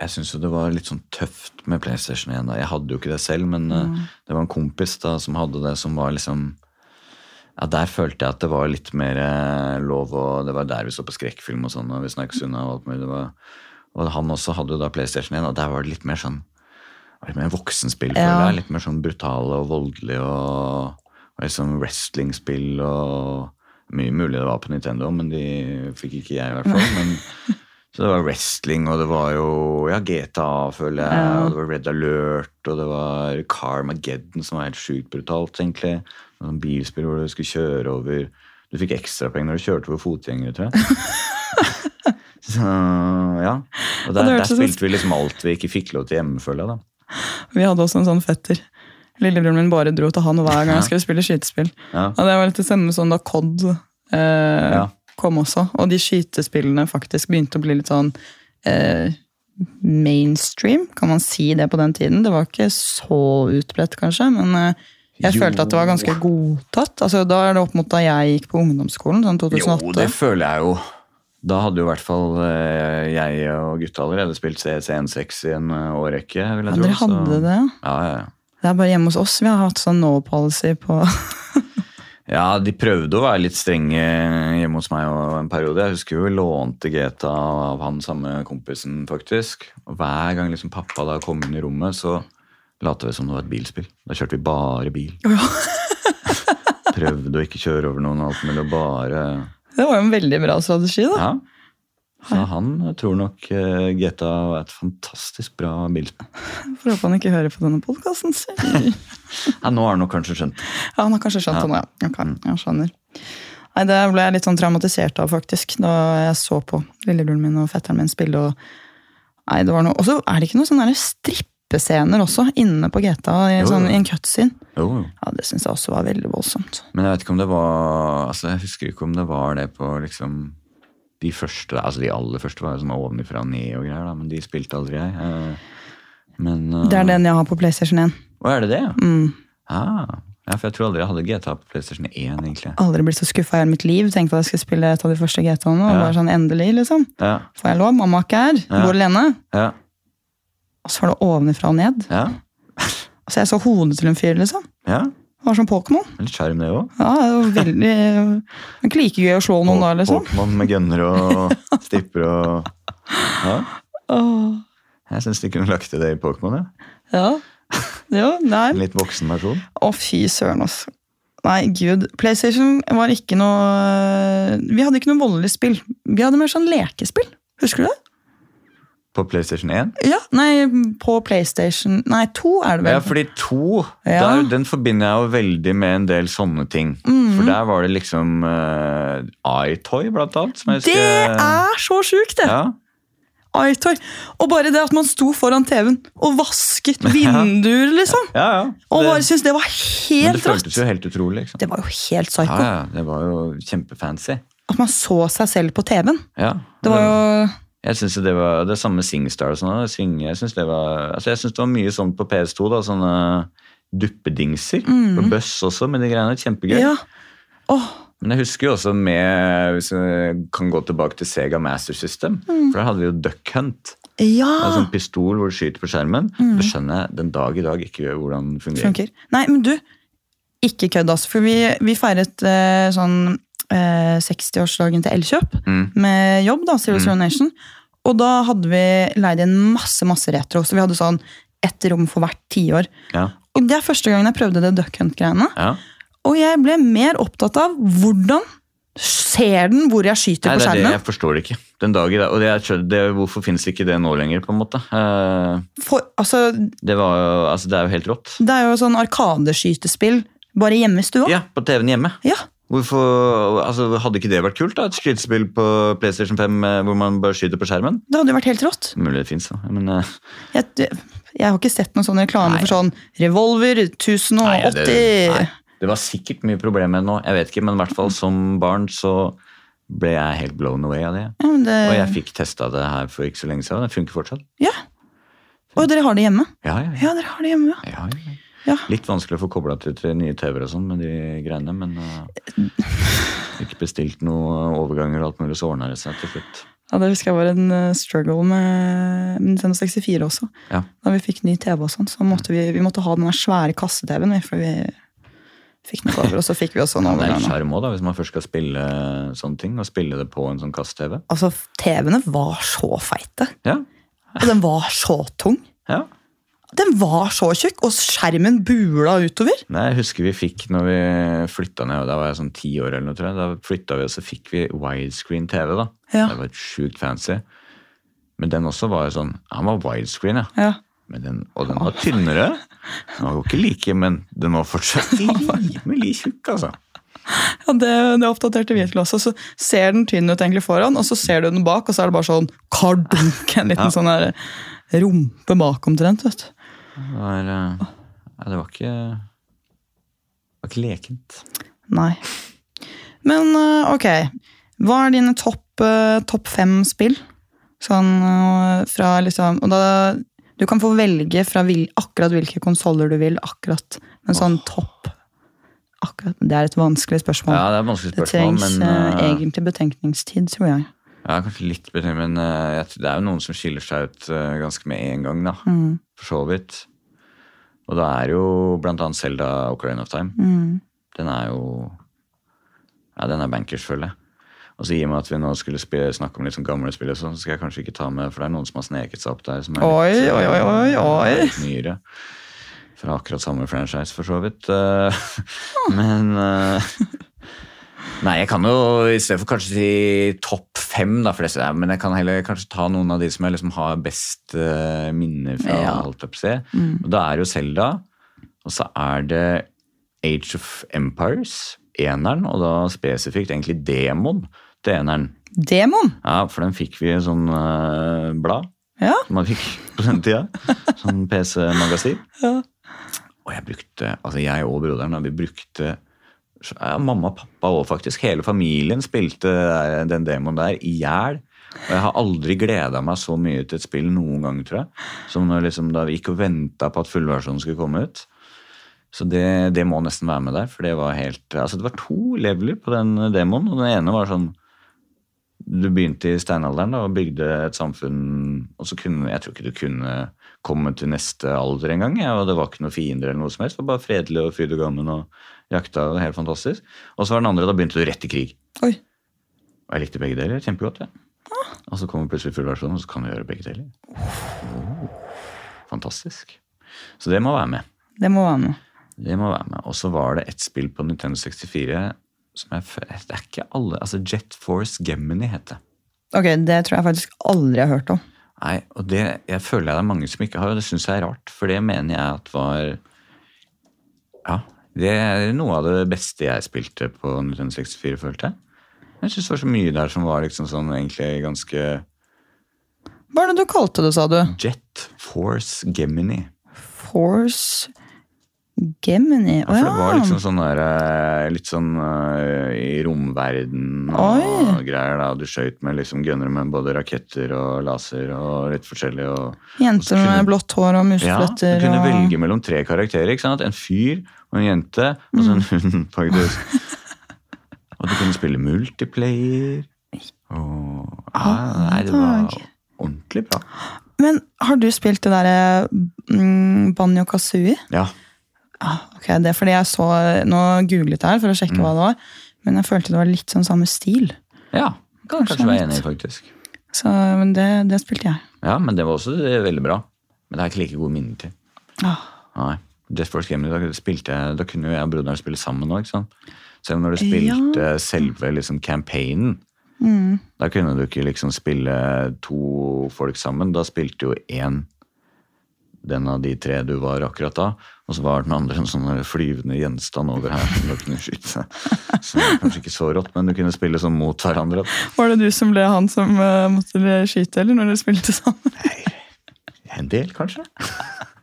Jeg syns jo det var litt sånn tøft med PlayStation 1. da. Jeg hadde jo ikke det selv, men mm. det var en kompis da som hadde det, som var liksom ja, Der følte jeg at det var litt mer eh, lov, og det var der vi så på skrekkfilm og sånn. og vi snakket unna og alt mulig. Det var, og han også hadde jo da PlayStation 1, og der var det litt mer sånn litt mer voksenspill. Ja. Litt mer sånn brutale og voldelige og, og liksom wrestlingspill og Mye mulig det var på Nintendo, men de fikk ikke jeg, i hvert fall. Men, så det var wrestling, og det var jo ja, GTA, føler jeg. Ja. Og det var Red Alert, og det var Carmageddon, som var helt sjukt brutalt, egentlig. Sånn bilspill hvor du skulle kjøre over Du fikk ekstrapenger når du kjørte over fotgjengere, tror jeg. så ja. Og der, der spilte vi liksom alt vi ikke fikk lov til hjemme, føler jeg. da. Vi hadde også en sånn fetter. Lillebroren min bare dro til han hver gang jeg skulle spille skytespill. Ja. Og det var litt det samme sånn da COD eh, Ja. kom også. Og de skytespillene faktisk begynte å bli litt sånn eh, mainstream, kan man si det på den tiden? Det var ikke så utbredt, kanskje, men eh, jeg Jo. følte at det var ganske godtatt. Altså, da er det opp mot da jeg gikk på ungdomsskolen, sånn 2008. Jo, det føler jeg jo. Da hadde jo i hvert fall eh, jeg og gutta allerede spilt CS16 i en eh, årrekke. vil jeg ja, tro. dere hadde så- det? Ja, ja, ja. Det er bare hjemme hos oss vi har hatt sånn no policy på Ja, de prøvde å være litt strenge hjemme hos meg og en periode. Jeg husker jo vi lånte GTA av han samme kompisen, faktisk. Og hver gang liksom pappa da kom inn i rommet, så lot vi som det var et bilspill. Da kjørte vi bare bil. Prøvde å ikke kjøre over noen og alt mulig, og bare Det var jo en veldig bra strategi, da. Ja. Så han tror nok eh, GTA var et fantastisk bra bilde. Får håpe han ikke hører på denne podkasten. Ja, nå har han nok kanskje skjønt det. Ja, han har kanskje skjønt Ja. det nå, ja. Ok, jeg skjønner. Nei, Det ble jeg litt sånn traumatisert av, faktisk, da jeg så på lillebroren min og fetteren min spille. Og nei, det var noe... Og så er det ikke noe sånn der strippescener også inne på GTA, i, Jo, sånn, i en cutscene. Jo, jo. Ja, Det syns jeg også var veldig voldsomt. Men jeg vet ikke om det var altså Jeg husker ikke om det var det på liksom de første altså De aller første var jo sånn ovenifra og ned og greier, da, men de spilte aldri jeg. Eh, Men uh, Det er den jeg har på PlayStation 1. Å, er det det? ja? Mm. Ah, ja, for jeg tror aldri jeg hadde GTA på PlayStation 1, egentlig. Aldri blitt så skuffa i hele mitt liv. Tenkte at jeg skulle spille et av de første GTA-ene. Og Ja. bare sånn, endelig, liksom. Ja, Får jeg lov? Mamma er ikke her. Ja. Bor alene. ja, Og så var det ovenifra og ned. ja. Så jeg så hodet til en fyr, liksom. ja. Det var som Pokémon. Litt sjarm, det òg. Ja, det var veldig det Ikke like gøy å slå noen da, liksom. Pokémon med gunner og stipper og Ja. Jeg syns de kunne lagt til det i Pokémon. Ja. ja. Jo, nei. En litt voksen versjon. Å, fy søren, altså. Nei, gud. PlayStation var ikke noe Vi hadde ikke noe voldelig spill. Vi hadde mer sånn lekespill. Husker du det? På PlayStation 1. Ja, Nei, på PlayStation Nei, 2 er det vel. Ja, fordi 2 Ja. der, den forbinder jeg jo veldig med en del sånne ting. Mhm. For der var det liksom uh, iToy, blant annet. Som jeg det husker- er så sjukt, det! ja. iToy. Og bare det at man sto foran TV-en og vasket vinduer, liksom. Ja, ja. Og Det- bare syntes det var det helt rått. føltes jo helt utrolig. Liksom. Det var jo helt Ja, psycho. ja, det var jo kjempefancy. At man så seg selv på TV-en. Ja, Det var jo Jeg synes det var det samme Singstar og sånn. jeg syns det altså synes det var mye sånn på PS2. da, Sånne duppedingser. Og Buss også, med de greiene. Kjempegøy. Mm. Ja. Oh. Men jeg husker jo også med Hvis vi kan gå tilbake til Sega Master System. Mm. For da hadde vi jo Duck Hunt. ja. Altså en pistol hvor du skyter på skjermen. Det skjønner jeg den dag i dag ikke hvordan det fungerer. Mm. Funker. Nei, men du, ikke kødd, altså. For vi, vi feiret eh, sånn eh, 60-årsdagen til Elkjøp Mm. med jobb, da, Zero Zero Nation. Og da hadde vi leid inn masse masse retro. Så vi hadde sånn ett rom for hvert tiår. Ja, Og det er første gangen jeg prøvde det Duck Hunt-greiene. ja. Og jeg ble mer opptatt av hvordan ser den hvor jeg skyter Nei, på det er det, jeg forstår det ikke. Den dag i dag. Og det, er, det, hvorfor finnes ikke det nå lenger, på en måte? Uh, For, altså, Det, var, jo- altså, det er jo helt rått. det er jo sånn arkadeskytespill bare hjemme i stua. Ja, på TV-en hjemme. Ja. Hvorfor, altså, Hadde ikke det vært kult? da? Et skytespill på PlayStation 5 eh, hvor man bare skyter på skjermen? Det hadde jo vært helt rått. Mulig det fins, da. Men uh... Jeg, jeg har ikke sett noen sånn reklame Nei. for sånn revolver 1080 nei, det, nei, det var sikkert mye problemer med nå. Jeg vet ikke, men i hvert fall som barn så ble jeg helt blown away av det. Ja, det, Og jeg fikk testa det her for ikke så lenge siden. Det funker fortsatt. ja. Og dere har det hjemme? Ja, ja, ja. Ja, dere har det hjemme, ja. ja, ja. Ja. Litt vanskelig å få kobla til, til nye TV-er og sånn med de greiene, men uh, Ikke bestilt noen overganger og alt mulig, så ordna det seg til slutt. Ja, Det husker jeg var en eh, struggle med Nintendo 64 også. Ja. Da vi fikk ny TV og sånn, så måtte vi, vi måtte ha den svære kasse-TV-en. For vi fikk den over, og så fikk vi også Ja, noe det er nå. sjarm òg, hvis man først skal spille sånne ting. Og spille det på en sånn kast-TV. Altså, TV-ene var så feite. Ja. Og den var så tung. ja. Den var så tjukk, og skjermen bula utover. Nei, jeg husker vi fikk når vi flytta ned, og da var jeg sånn ti år eller noe, tror jeg. Da flytta vi, og så fikk vi widescreen TV, da. Ja. Det var sjukt fancy. Men den også var sånn Han var widescreen, ja. Ja. Men den, og den var tynnere. Den var jo ikke like, men den var fortsatt rimelig tjukk, altså. Ja, det, det oppdaterte vi også. Så ser den tynn ut egentlig foran, og så ser du den bak, og så er det bare sånn kardunk, en liten sånn der rumpe bak omtrent. vet du. Det var, eh, ja, det var ikke Det var ikke lekent. Nei. Men eh, ok, hva er dine topp top fem spill? Sånn eh, fra liksom Og da Du kan få velge fra vil, akkurat hvilke konsoller du vil, akkurat. Men sånn topp akkurat, Det er et vanskelig spørsmål. Ja, det er et vanskelig det trengs men eh, eh, egentlig betenkningstid, tror jeg. Ja, kanskje litt bedre, men uh, det er jo noen som skiller seg ut uh, ganske med en gang, da. Mm. For så vidt. Og da er jo blant annet Selda Ocarina of Time. Mm. Den er jo Ja, den er bankers, føler jeg. Og så I og med at vi nå skulle spille, snakke om litt sånn gamle spill, sånn, så skal jeg kanskje ikke ta med For det er noen som har sneket seg opp der. Som er litt, oi, oi, oi, oi. litt nyere. Fra akkurat samme franchise, for så vidt. Uh, Men eh, Nei, jeg kan jo i stedet for kanskje si topp fem, da, for det, men jeg kan heller kanskje ta noen av de som jeg liksom har best uh, minner fra. Ja. alt å. Og Da er det jo Selda, og så er det Age of Empires, eneren, og da spesifikt egentlig Demon til eneren. Demon! Ja, for den fikk vi i sånn uh, blad Ja. som man fikk på den tida. Sånn PC-magasin. Ja. Og jeg brukte, altså jeg og broderen, da, vi brukte Mamma og pappa òg, faktisk. Hele familien spilte den demoen der i hjel. Og jeg har aldri gleda meg så mye til et spill noen gang, tror jeg. Som liksom, da vi gikk og venta på at fullversjonen skulle komme ut. Så det, det må nesten være med der, for det var helt Altså det var to leveler på den demoen, og den ene var sånn du begynte i steinalderen da, og bygde et samfunn og så kunne, Jeg tror ikke du kunne komme til neste alder engang. Ja, det var ikke noen fiender eller noe som helst. Det var bare fredelig og fryd og gammen og jakta. Helt fantastisk. Og så var den andre, da begynte du rett i krig. Oi. Og jeg likte begge deler kjempegodt. Ja. Og så kommer plutselig fullversjonen, og så kan du gjøre begge deler. Oh, fantastisk. Så det må være med. Det må være med. Det må være med. Og så var det et spill på Nintendo 64 som jeg Det er ikke alle Altså Jet Force Gemini heter det. Ok, Det tror jeg faktisk aldri jeg har hørt om. Nei, og det jeg føler jeg det er mange som ikke har, og det syns jeg er rart. For det mener jeg at var Ja, det er noe av det beste jeg spilte på Nintendo 64, følte jeg. Jeg syns det var så mye der som var liksom sånn egentlig ganske Hva er det du kalte det, sa du? Jet Force Gemini. Force Gemini. Ja, for det var liksom sånn der, eh, litt sånn uh, i romverden og Oi. greier. da, Du skøyt med liksom gunnere med både raketter og laser og litt forskjellig. og Jenter kunne- med blått hår og Ja. Du kunne og... velge mellom tre karakterer. ikke sant? En fyr og en jente og så en hund, faktisk. og du kunne spille multiplayer. Og, ja, nei, det var ordentlig bra. Men har du spilt det derre mm, Banjo Kazooie? Ja, Ah, ok, det er fordi jeg så Nå googlet jeg her for å sjekke Mm. hva det var, men jeg følte det var litt sånn samme stil. ja Kanskje kanskje være enig faktisk. Så men det, det spilte jeg. Ja, men det var også det er veldig bra. Men det har jeg ikke like gode minner til. Ah, Nei. Just Force Gaming, da, spilte da kunne jo jeg og broderen spille sammen òg. Selv når du spilte selve liksom campaignen, mm. da kunne du ikke liksom spille to folk sammen. Da spilte jo én den av de tre du var akkurat da, og så var den andre en sånn flyvende gjenstand over her som du kunne skyte. Så det var kanskje ikke så rått, men du kunne spille sånn mot hverandre. Var det du som ble han som uh, måtte skyte, eller når dere spilte sammen? Nei, En del, kanskje?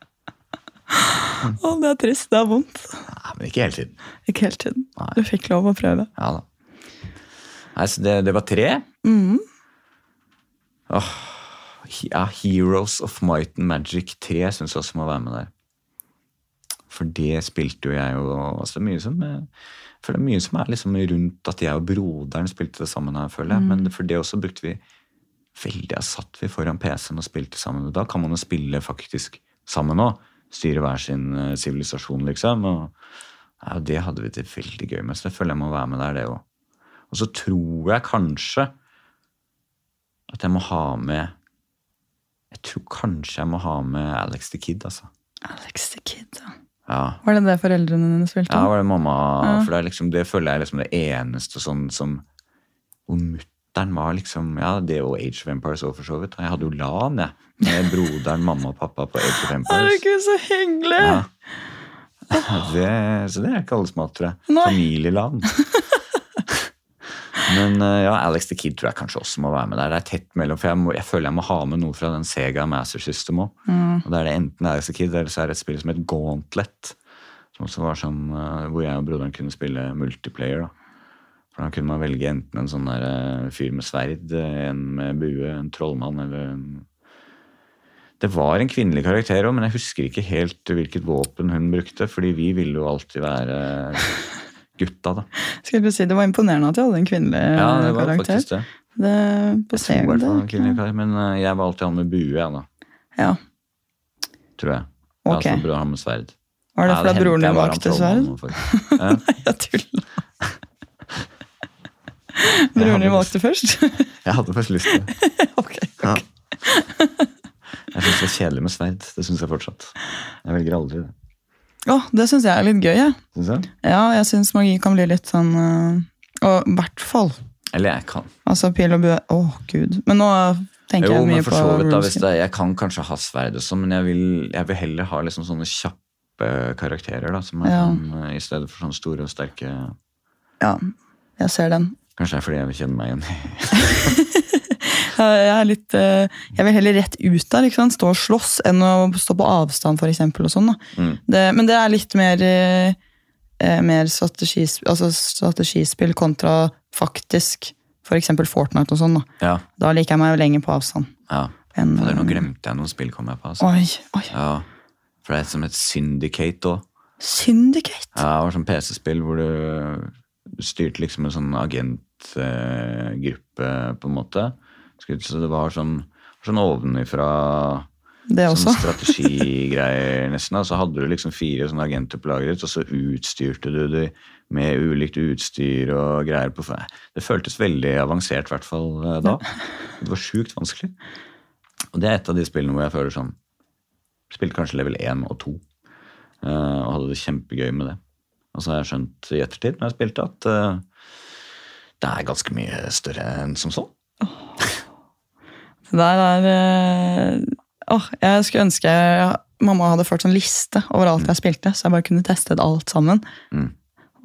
Å, det er trist. Det er vondt. Nei, men ikke hele tiden. Ikke hele tiden. Nei. Du fikk lov å prøve. Ja da. Nei, så det, det var tre. Mm. Åh, ja, Heroes of Might and Magic 3 syns jeg også må være med der. For det spilte jo jeg jo altså mye som for det er mye som er liksom rundt at jeg og broderen spilte det sammen her, føler jeg. Men for det også brukte vi veldig satt vi foran PC-en og spilte sammen. Da kan man jo spille faktisk sammen òg. Styre hver sin eh, sivilisasjon, liksom. Og ja, det hadde vi det veldig gøy med, så det føler jeg må være med der, det òg. Og så tror jeg kanskje at jeg må ha med Jeg tror kanskje jeg må ha med Alex the Kid, altså. Alex the Kid. ja. Ja, Var det det foreldrene dine spilte? ja var det mamma Ja. For det, er liksom, det føler jeg er liksom det eneste sånn som Hvor mutter'n var liksom Ja, det og Age of Empires òg, for så vidt. Og jeg hadde jo LAN, jeg. Med broderen, mamma og pappa på Age of Empires. Herregud, så hyggelig! Ja. Det, så det er ikke alle som har tror jeg. Familieland. Men eh, ja, Alex the Kid tror jeg kanskje også må være med der. Det er tett mellom, for jeg, må, jeg føler jeg må ha med noe fra den Sega Master System òg. Mm. Og da er det enten Alex the Kid, eller så er det et spill som het Gauntlet. Som også var sånn, Hvor jeg og broderen kunne spille multiplayer. da. For Da kunne man velge enten en sånn der, eh, fyr med sverd, eh, en med bue, en trollmann eller en Det var en kvinnelig karakter òg, men jeg husker ikke helt hvilket våpen hun brukte. Fordi vi ville jo alltid være gutta, da. Skal si, Det var imponerende at de hadde en kvinnelig Ja, det var karakter. faktisk det. Det, på Jeg tror i hvert fall en kvinnelig karakter, Men eh, jeg var alltid han med bue, jeg, da. Ja, Tror jeg. Okay. Ja, så bra han med sverd. Var det fordi broren jeg din valgte sverd? Nei, Jeg tuller. Broren din valgte først? Jeg hadde først lyst til det. ok. Ja. Jeg syns det er kjedelig med sverd. Det syns jeg fortsatt. Jeg velger aldri det. Å, det syns jeg er litt gøy. Jeg. Synes jeg? Ja, jeg syns magi kan bli litt sånn øh, Og i hvert fall. Eller jeg kan. Altså pil og bue. Å, gud. Men nå tenker Jo, jeg mye på vidt da, det, Jeg kan kanskje ha sverd også, men jeg vil, jeg vil heller ha liksom sånne kjappe karakterer. da, som er Ja. sånn, eh, I stedet for sånne store og sterke Ja, jeg ser den. Kanskje det er fordi jeg vil kjenne meg igjen Jeg er litt øh, Jeg vil heller rett ut der. ikke sant? Stå og slåss enn å stå på avstand, for eksempel, og sånn. Mm. Det, men det er litt mer øh, eh, mer strategisp altså strategispill kontra faktisk f.eks. Fortnite og sånn. Da. Ja. da liker jeg meg lenger på avstand. ja. En, Fader, nå glemte jeg noen spill, kom jeg på. altså. Oi, oi. Ja, For det er som et Syndicate òg. Syndicate! Ja, det var sånn PC-spill hvor du, du styrte liksom en sånn agentgruppe, på en måte. Så det var sånn, sånn ovenifra sånn strategigreier, nesten. da. Så hadde du liksom fire sånne agenter på lageret, og så utstyrte du dem med ulikt utstyr og greier. på Det føltes veldig avansert, i hvert fall eh, da. Det var sjukt vanskelig. Og det er et av de spillene hvor jeg føler sånn Spilte kanskje level 1 og 2, eh, og hadde det kjempegøy med det. Og så har jeg skjønt i ettertid, når jeg spilte, at eh, det er ganske mye større enn som så. Det der er eh, Åh, jeg skulle ønske jeg, mamma hadde ført sånn liste over alt jeg spilte, så jeg bare kunne testet alt sammen. Mm.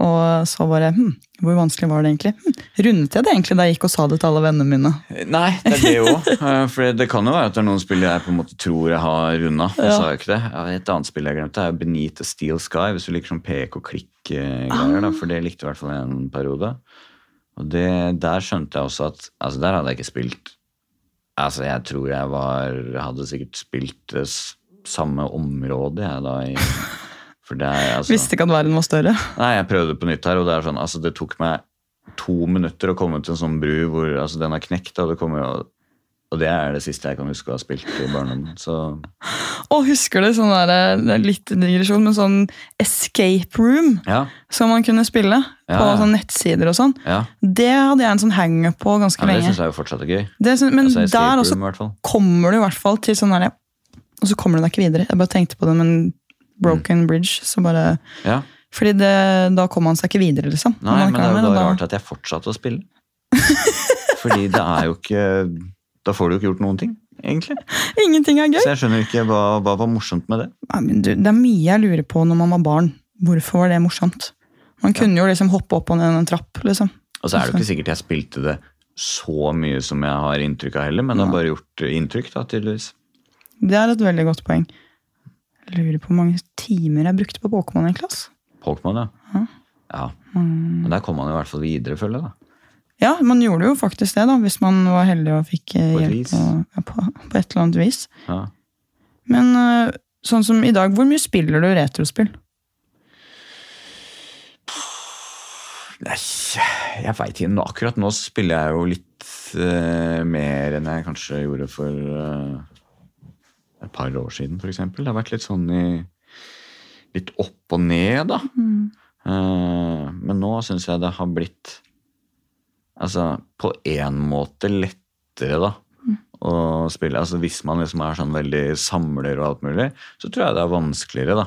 Og så bare hm, Hvor vanskelig var det egentlig? Hm, rundet jeg det egentlig da jeg gikk og sa det til alle vennene mine? Nei, det er det jo. For det kan jo være at det er noen spill jeg på en måte tror jeg har runda. Jeg Ja. sa jo ikke det. Et annet spill jeg glemte, er Benita Steel Sky. Hvis du liker sånn pek og klikk-greier. Ah. For det likte i hvert fall en periode. Og det, der skjønte jeg også at Altså, der hadde jeg ikke spilt Altså, jeg tror jeg var Hadde sikkert spilt det samme område, jeg, da. I, for det er altså Visste ikke at verden var større. Nei, jeg prøvde på nytt her, og det er sånn, altså det tok meg to minutter å komme til en sånn bru hvor altså, den har knekt, og det kommer jo og det er det siste jeg kan huske å ha spilt i barndommen. Så Og husker du sånn der, det er litt digresjon, men sånn escape room ja, som man kunne spille Ja, på sånn nettsider og sånn. ja. Det hadde jeg en sånn hang-up på ganske ja det lenge. syns jeg jo fortsatt er gøy. Det syns- men Altså, der room, også kommer du i hvert fall til sånn derre Og så kommer du deg ikke videre. Jeg bare tenkte på det med en broken bridge. så bare... Ja. Fordi det, da kommer man seg ikke videre, liksom. Nei, men det er jo da- rart at jeg fortsatte å spille. Fordi det er jo ikke Da får du jo ikke gjort noen ting, egentlig. Ingenting er gøy. Så jeg skjønner ikke hva, hva var morsomt med det. Nei, men du, det er mye jeg lurer på når man var barn. Hvorfor var det morsomt? Man kunne jo liksom hoppe opp og ned en trapp, liksom. Og så er det ikke sikkert jeg spilte det så mye som jeg har inntrykk av heller, men det har bare gjort inntrykk, da, tydeligvis. Det er et veldig godt poeng. Jeg lurer på hvor mange timer jeg brukte på Pokémon egentlig. Pokémon, ja. ja. ja. Men der kom man i hvert fall videre, føler jeg. da. Ja, man gjorde jo faktisk det, da, hvis man var heldig og fikk eh, På hjelp vis. ja, på, på et eller annet vis. Ja. Men eh, sånn som i dag, hvor mye spiller du retrospill? Nei, jeg veit ikke. Akkurat nå spiller jeg jo litt uh, mer enn jeg kanskje gjorde for uh, et par år siden, f.eks. Det har vært litt sånn i Litt opp og ned, da. Eh, men nå syns jeg det har blitt Altså på én måte lettere, da. Å spille. Altså Hvis man liksom er sånn veldig samler og alt mulig, så tror jeg det er vanskeligere, da.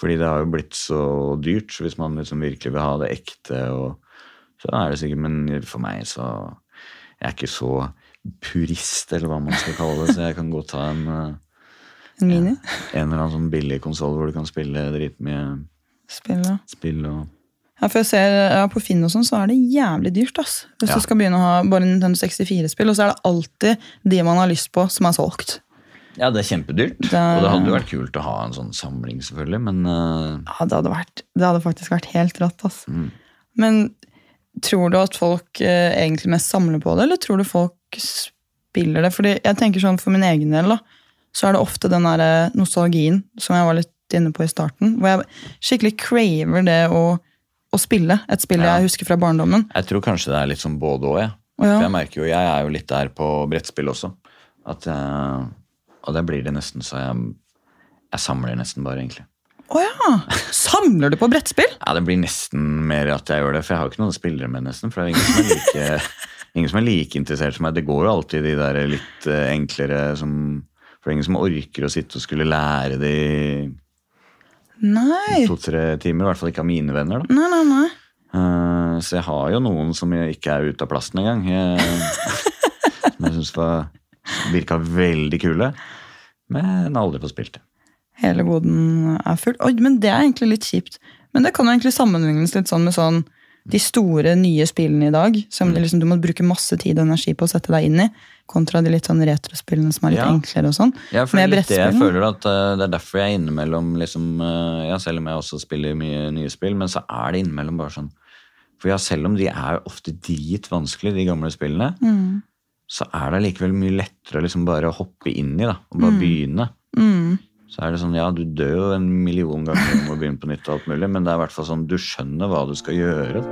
Fordi det har jo blitt så dyrt, så hvis man liksom virkelig vil ha det ekte, og, så er det sikkert Men for meg så Jeg er ikke så purist, eller hva man skal kalle det, så jeg kan godt ta en, En mini? en eller annen sånn billig konsoll hvor du kan spille dritmye Spill, spill og Ja, for jeg ser, ja, På Finn og sånn, så er det jævlig dyrt. ass. Hvis Ja. du skal begynne å ha bare Nintendo 64-spill, og så er det alltid de man har lyst på, som er solgt. Ja, det er kjempedyrt. Det er- Og det hadde jo vært kult å ha en sånn samling, selvfølgelig, men uh... Ja, Det hadde, vært, det hadde faktisk vært helt rått. ass. Mm. Men tror du at folk eh, egentlig mest samler på det, eller tror du folk spiller det? Fordi jeg tenker sånn For min egen del da, så er det ofte den der eh, nostalgien som jeg var litt inne på i starten, hvor jeg skikkelig craver det å, å spille. Et spill Ja. jeg husker fra barndommen. jeg tror kanskje det er litt sånn både og, jeg. Ja. For jeg merker jo, jeg er jo litt der på brettspill også. At jeg, og der blir det nesten så jeg, jeg samler nesten bare, egentlig. Å ja! Samler du på brettspill? Ja, Det blir nesten mer at jeg gjør det, for jeg har jo ikke noen spillere med, nesten. For det er ingen som er like, ingen som er like interessert som meg. Det går jo alltid de der litt eh, enklere som For det er ingen som orker å sitte og skulle lære det Nei. To-tre timer. I hvert fall ikke av mine venner. da. Nei, nei, nei. Uh, så jeg har jo noen som jeg ikke er ute av plassen engang. Som jeg syns virka veldig kule, men aldri fått spilt det. Hele boden er full. Oi, men det er egentlig litt kjipt. Men det kan jo egentlig sammenlignes litt sånn med sånn de store, nye spillene i dag. Som mm. liksom, du må bruke masse tid og energi på å sette deg inn i. Kontra de litt sånn retrospillene som er litt Ja. enklere og sånn. Ja, for det er det jeg føler at uh, det er derfor jeg innimellom liksom, uh, ja, Selv om jeg også spiller mye nye spill, men så er det innimellom bare sånn For ja, selv om de er ofte dritvanskelige, de gamle spillene, Mm. så er det likevel mye lettere å liksom bare hoppe inn i da, og bare begynne. Mm. Så er det sånn, ja, du dør jo en million ganger om å begynne på nytt, og alt mulig, men det er i hvert fall sånn, du skjønner hva du skal gjøre.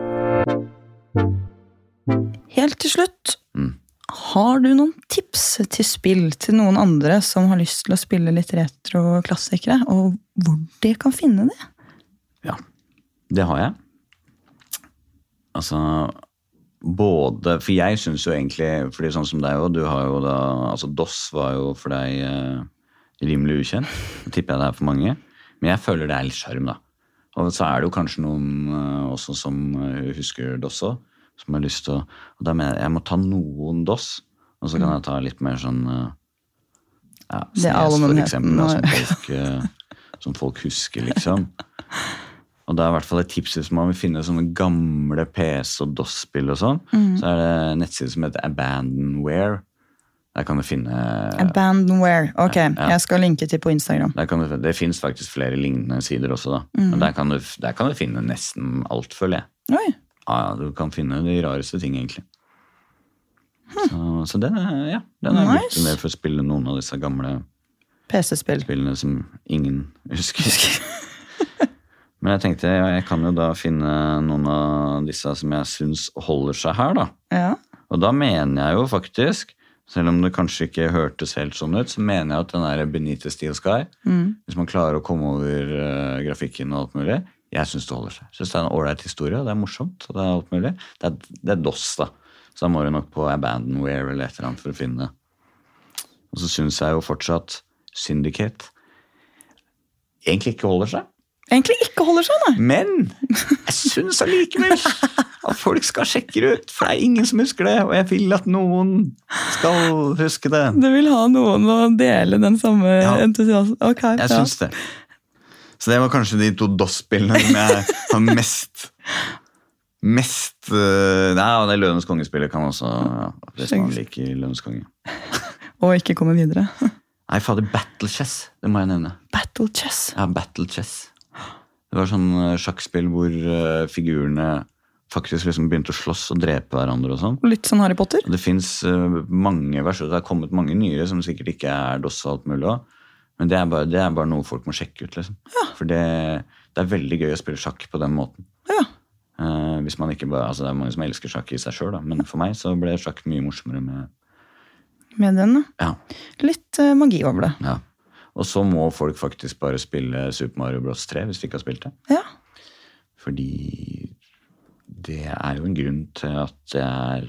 Helt til slutt, Mm. har du noen tips til spill til noen andre som har lyst til å spille litt retro-klassikere, og hvor de kan finne det? Ja, det har jeg. Altså, både For jeg syns jo egentlig fordi sånn som deg òg, du har jo da Altså DOS var jo for deg eh, rimelig ukjent. Det tipper jeg det er for mange. Men jeg føler det er litt sjarm, da. Og så er det jo kanskje noen eh, også som eh, husker DOS òg, som har lyst til å Og da mener jeg jeg må ta noen DOS, og så kan jeg ta litt mer sånn eh, ja, Det Snes, for eksempel, da, som folk, som folk husker, liksom. Og da er i hvert fall et tips hvis man vil finne sånne gamle PC- og DOS-spill og sånn. Så er det en nettside som heter Abandonware. Der kan du finne Abandonware. Ok, Ja, ja. jeg skal linke til på Instagram. du, Det fins faktisk flere lignende sider også, da. Mm. Men der kan, du, der kan du finne nesten alt, føler jeg. Oi, Ja, du kan finne de rareste ting, egentlig. Så, så den ja, den er Nice. brukt for å spille noen av disse gamle PC-spill. spillene som ingen husker. Men jeg tenkte jeg kan jo da finne noen av disse som jeg syns holder seg her, da. Ja. Og da mener jeg jo faktisk, selv om det kanskje ikke hørtes helt sånn ut, så mener jeg at den der Benite Steel Sky, hvis man klarer å komme over uh, grafikken og alt mulig, jeg syns det holder seg. Jeg synes det er en ålreit historie, og det er morsomt, og det er alt mulig. Det er, det er DOS, da. Så da må du nok på Abandonware eller et eller annet for å finne det. Og så syns jeg jo fortsatt Syndicate egentlig ikke holder seg. Egentlig ikke holder seg, nei. Men jeg syns allikevel at folk skal sjekke det ut, for det er ingen som husker det, og jeg vil at noen skal huske det. Du vil ha noen å dele den samme Ja. entusiasmen? okay, Jeg ja. syns det. Så det var kanskje de to DOS-spillene som jeg har mest Mest uh, Nei, og det Løvenes konge-spillet kan også ja, Hvis man liker Løvenes konge. Og ikke komme videre. Nei, fader, Battle Chess, det må jeg nevne. Battle chess. Ja, Battle Chess. Det var sånn eh, sjakkspill hvor uh, figurene faktisk liksom begynte å slåss og drepe hverandre og sånn. Litt sånn Harry Potter. Og Det fins mange versjoner. Det har kommet mange nye som sikkert ikke er DOS og alt mulig òg. Men det er, bare, det er bare noe folk må sjekke ut. liksom. Ja. For det, det er veldig gøy å spille sjakk på den måten. Ja. Uh, hvis man ikke bare, altså Det er mange som elsker sjakk i seg sjøl, men for meg så ble sjakk mye morsommere med Med den, da. ja, Litt eh, magi over det. ja. Og så må folk faktisk bare spille Super Mario Bros 3 hvis de ikke har spilt det. Ja. Fordi det er jo en grunn til at det er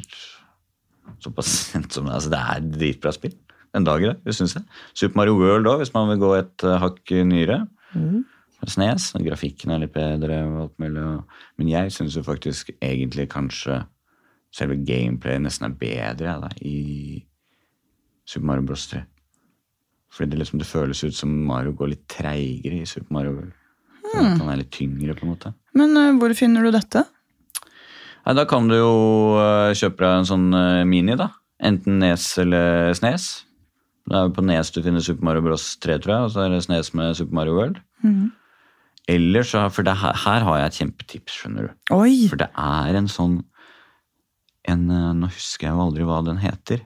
såpass kjent som det er. Altså, det er dritbra spill. Den dag i dag, det syns jeg. Super Mario World òg, hvis man vil gå et eh, hakk nyere. Snes. og Grafikken er litt bedre og alt mulig. Men jeg syns jo faktisk egentlig kanskje selve gameplayet nesten er bedre da, i Super Mario Bros 3. Fordi det, liksom, det føles ut som Mario går litt treigere i Super Mario. For At han er litt tyngre, på en måte. Men uh, hvor finner du dette? Nei, da kan du jo uh, kjøpe deg en sånn uh, mini, da. Enten Nes eller Snes. Det er jo på Nes du finner Super Mario Bros 3, tror jeg, og så er det Snes med Super Mario World. Eller så, For det her, her har jeg et kjempetips, skjønner du. Oi! For det er en sånn en, Nå husker jeg jo aldri hva den heter,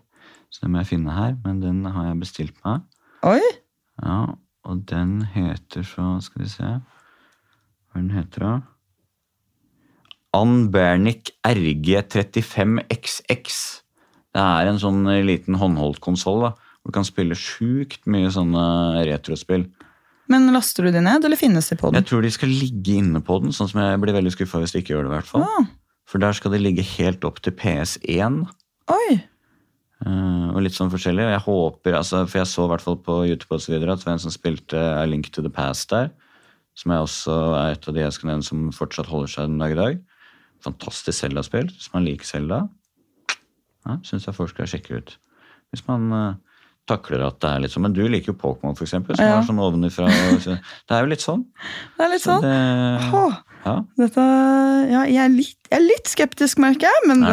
så det må jeg finne her, men den har jeg bestilt meg. Oi! Ja, og den heter så Skal vi se Hva den heter da? Anbernic RG35XX. Det er en sånn liten håndholdt konsoll hvor du kan spille sjukt mye sånne retrospill. Men laster du de ned, eller finnes de på den? Jeg tror de skal ligge inne på den, sånn som jeg blir veldig skuffa hvis de ikke gjør det. i hvert fall. Ah, For der skal de ligge helt opp til PS1. oi! Eh, og litt sånn forskjellig. Jeg håper, altså, for jeg så i hvert fall på YouTube og så videre, at det var en som spilte A Link to the Past der. Som jeg også er et av de jeg skal nevne som fortsatt holder seg den dag i dag. Fantastisk Zelda-spill. Hvis man liker Zelda, ja, syns jeg folk skal sjekke ut. Hvis man eh, takler at det er litt sånn. Men du liker jo Pokémon, eksempel. Som Ja. er sånn ovenifra. så- Det er jo litt sånn. Det er litt Så sånn. det, Åh, ja. dette Ja, jeg er litt, jeg er litt skeptisk, merker jeg, men det,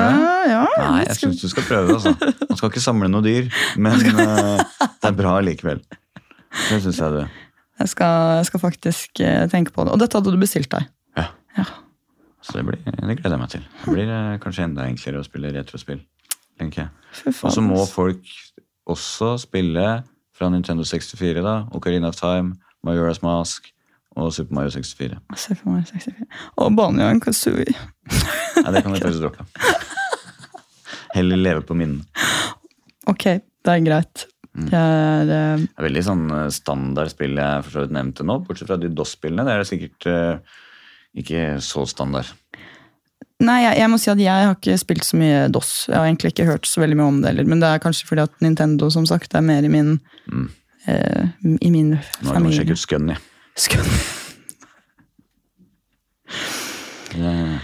ja, Nei, jeg syns du skal prøve altså. Man skal ikke samle noe dyr, men eh, det er bra likevel. Det syns jeg det. Jeg skal, jeg skal faktisk eh, tenke på det. Og dette hadde du bestilt deg. Ja. Ja. Så det, blir, det gleder jeg meg til. Det blir eh, kanskje enda enklere å spille retrospill. tenker jeg. Og så må folk også spille fra Nintendo 64, da, Ocarina of Time, Majora's Mask og Super Mario 64. Super Mario 64. Og Banjo and Kazooie. Nei, det kan vi faktisk droppe. Heller leve på minnene. Ok, det er greit. Mm. Det er det... Det er veldig sånn eh, standard spill jeg for så vidt nevnte nå, bortsett fra de DOS-spillene. Det er det sikkert uh, ikke så standard. Nei, jeg, jeg må si at jeg har ikke spilt så mye DOS. Jeg har egentlig ikke hørt så veldig mye om det heller. Men det er kanskje fordi at Nintendo som sagt, er mer i min, eh, i min Nå kan du familie. sjekke ut Scunny. Du en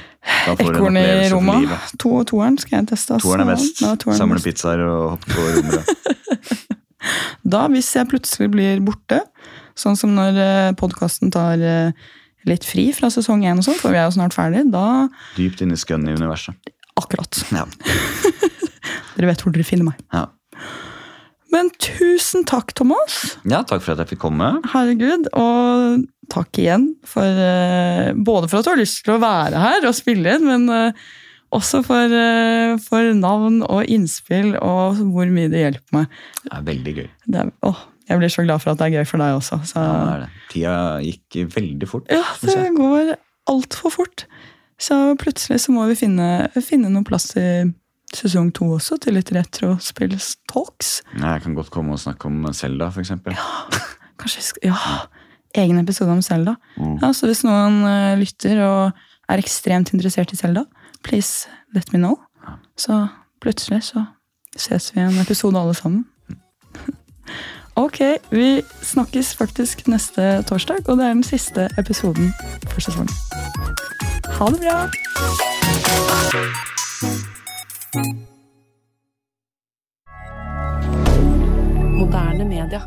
Ekorn i Roma. To To, toeren skal jeg teste. Toeren er best. Samle pizzaer og hoppe på rommet. Da, hvis jeg plutselig blir borte, sånn som når podkasten tar eh, litt fri fra sesong én, og sånn, for vi er jo snart ferdig, da Dypt inne i Scunny-universet. Akkurat. Ja. Dere vet hvor dere finner meg. Ja. Men tusen takk, Thomas. ja, takk for at jeg fikk komme. Herregud. Og takk igjen for eh, Både for at du har lyst til å være her og spille inn, men eh, også for, eh, for navn og innspill og hvor mye det hjelper meg. Det er veldig gøy. Det er, åh, jeg blir så glad for at det er gøy for deg også. Så, Ja, det er det. Tida gikk veldig fort. ja, det går altfor fort. Så plutselig så må vi finne, finne noen plass i sesong to også, til litt retrospillstalks. Ja, Jeg kan godt komme og snakke om Selda, for eksempel. Kanskje Ja! Egen episode om Selda. Mm. Ja, så hvis noen eh, lytter og er ekstremt interessert i Selda, please let me know. Så plutselig så ses vi i en episode alle sammen. Ok, vi snakkes faktisk neste torsdag, og det er den siste episoden for sesongen. Ha det bra! Moderne media.